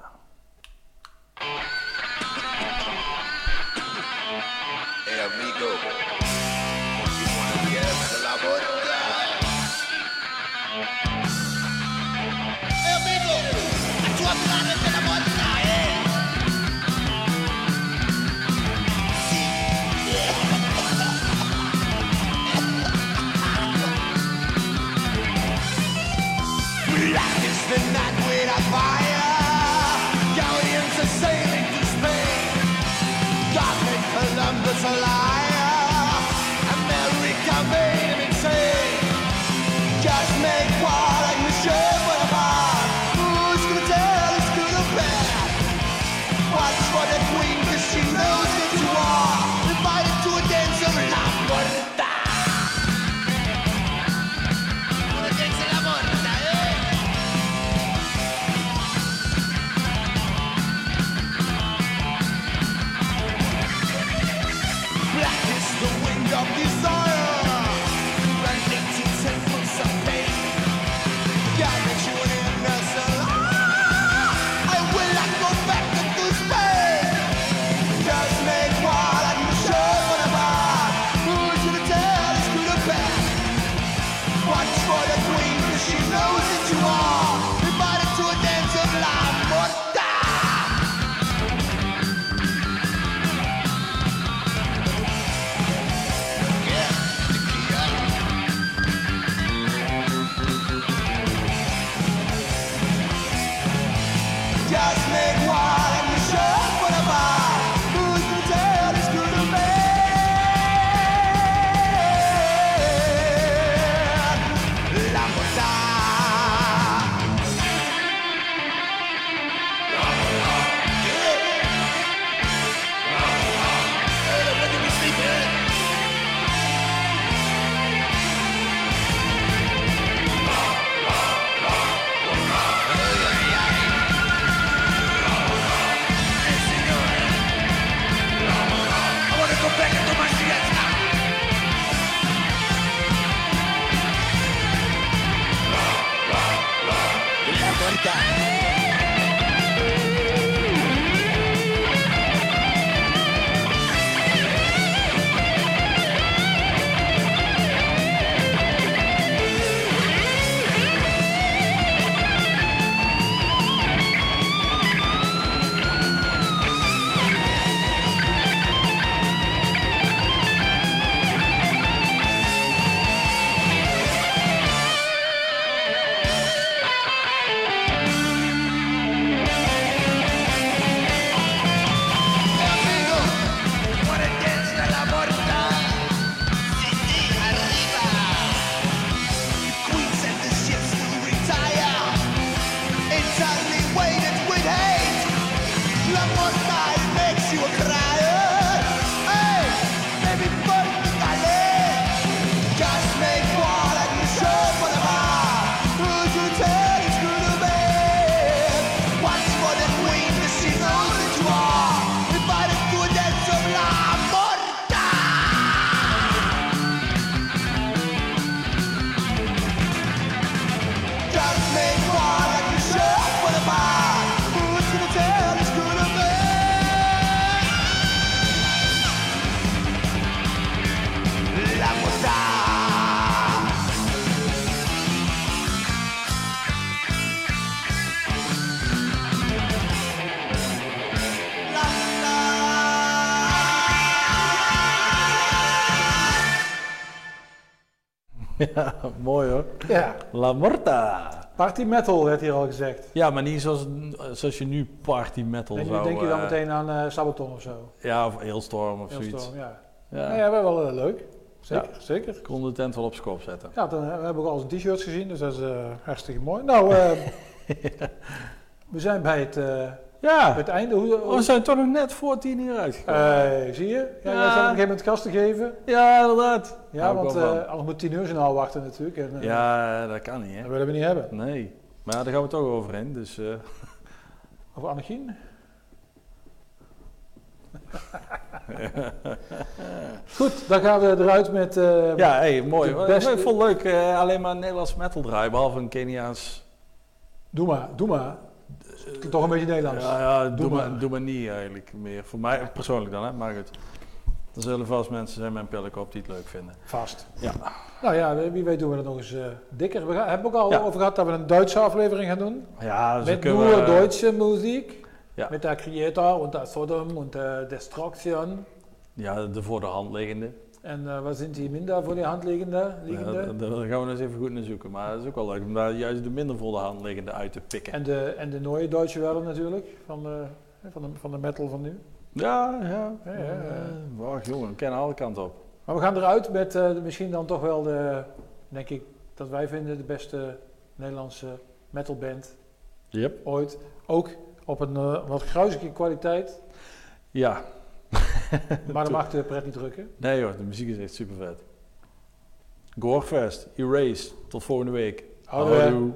Speaker 10: Sailing to Spain. God made Columbus a La Morta.
Speaker 3: party metal werd hier al gezegd.
Speaker 1: Ja, maar niet zoals, zoals je nu party metal
Speaker 3: En nu
Speaker 1: zou...
Speaker 3: denk je dan
Speaker 1: eh,
Speaker 3: meteen aan eh, Sabaton of zo.
Speaker 1: Ja, of Hailstorm of
Speaker 3: Hailstorm,
Speaker 1: zoiets.
Speaker 3: ja.
Speaker 1: Ja.
Speaker 3: Ja, ja, wel eh, leuk. Zeker, zeker.
Speaker 1: Ik kon de tent wel op zijn kop zetten.
Speaker 3: Ja, dan, eh, we hebben ook al zijn t-shirts gezien, dus dat is hartstikke mooi. Nou, we zijn bij het,
Speaker 1: Ja,
Speaker 3: het einde. Hoe,
Speaker 1: Oh, we zijn toch nog net voor tien uur uitgekomen.
Speaker 3: Eh, zie je? Ja,
Speaker 1: Ja.
Speaker 3: Jij zat op een gegeven moment gas te geven.
Speaker 1: ja, inderdaad.
Speaker 3: Ja,
Speaker 1: ik
Speaker 3: want eh anders moet tien uur journaal wachten natuurlijk. En,
Speaker 1: ja, dat kan niet, hè?
Speaker 3: Dat willen we niet hebben.
Speaker 1: Nee. Maar ja, daar gaan we toch overheen, dus... eh,
Speaker 3: Over Annegien? Goed, dan gaan we eruit met... eh,
Speaker 1: Ja, hey, mooi.
Speaker 3: de
Speaker 1: Ik
Speaker 3: beste-
Speaker 1: vond het leuk, eh, alleen maar Nederlands metal draaien, behalve een Keniaans.
Speaker 3: Doe maar, doe maar. Toch een beetje Nederlands.
Speaker 1: Ja, ja doe,
Speaker 3: Doe
Speaker 1: maar,
Speaker 3: maar.
Speaker 1: doe maar niet eigenlijk meer. Voor mij persoonlijk dan, hè? maar goed. Er zullen vast mensen zijn met een pillenkop die het leuk vinden.
Speaker 3: Vast.
Speaker 1: Ja.
Speaker 3: Nou ja, wie weet doen we dat nog eens eh, dikker. We gaan, hebben ook al
Speaker 1: Ja.
Speaker 3: over gehad dat we een Duitse aflevering gaan doen.
Speaker 1: Ja,
Speaker 3: Met
Speaker 1: kunnen
Speaker 3: nur
Speaker 1: we-
Speaker 3: Duitse muziek.
Speaker 1: Ja.
Speaker 3: Met der Creator und der Sodom und der Destruction.
Speaker 1: Ja, de voor de hand liggende.
Speaker 3: En eh, wat zijn die minder voor de hand liggende?
Speaker 1: Ja,
Speaker 3: liggende?
Speaker 1: daar daar gaan we eens even goed naar zoeken. Maar het is ook wel leuk om daar juist de minder voor de hand liggende uit te pikken.
Speaker 3: En de, en de nieuwe Duitse wel natuurlijk, van de, van, de, van de metal van nu.
Speaker 1: Ja, ja.
Speaker 3: Ja, ja, ja.
Speaker 1: Eh, Wacht jongen, we kennen alle kanten op.
Speaker 3: Maar we gaan eruit met eh, misschien dan toch wel de, denk ik, dat wij vinden de beste Nederlandse metalband
Speaker 1: Yep.
Speaker 3: ooit. Ook op een eh, wat gruizige kwaliteit,
Speaker 1: Ja.
Speaker 3: maar dat mag de pret niet drukken.
Speaker 1: Nee hoor, de muziek is echt super vet. Gorefest, Erase, tot volgende week.
Speaker 3: Houdoe.
Speaker 1: Houdoe.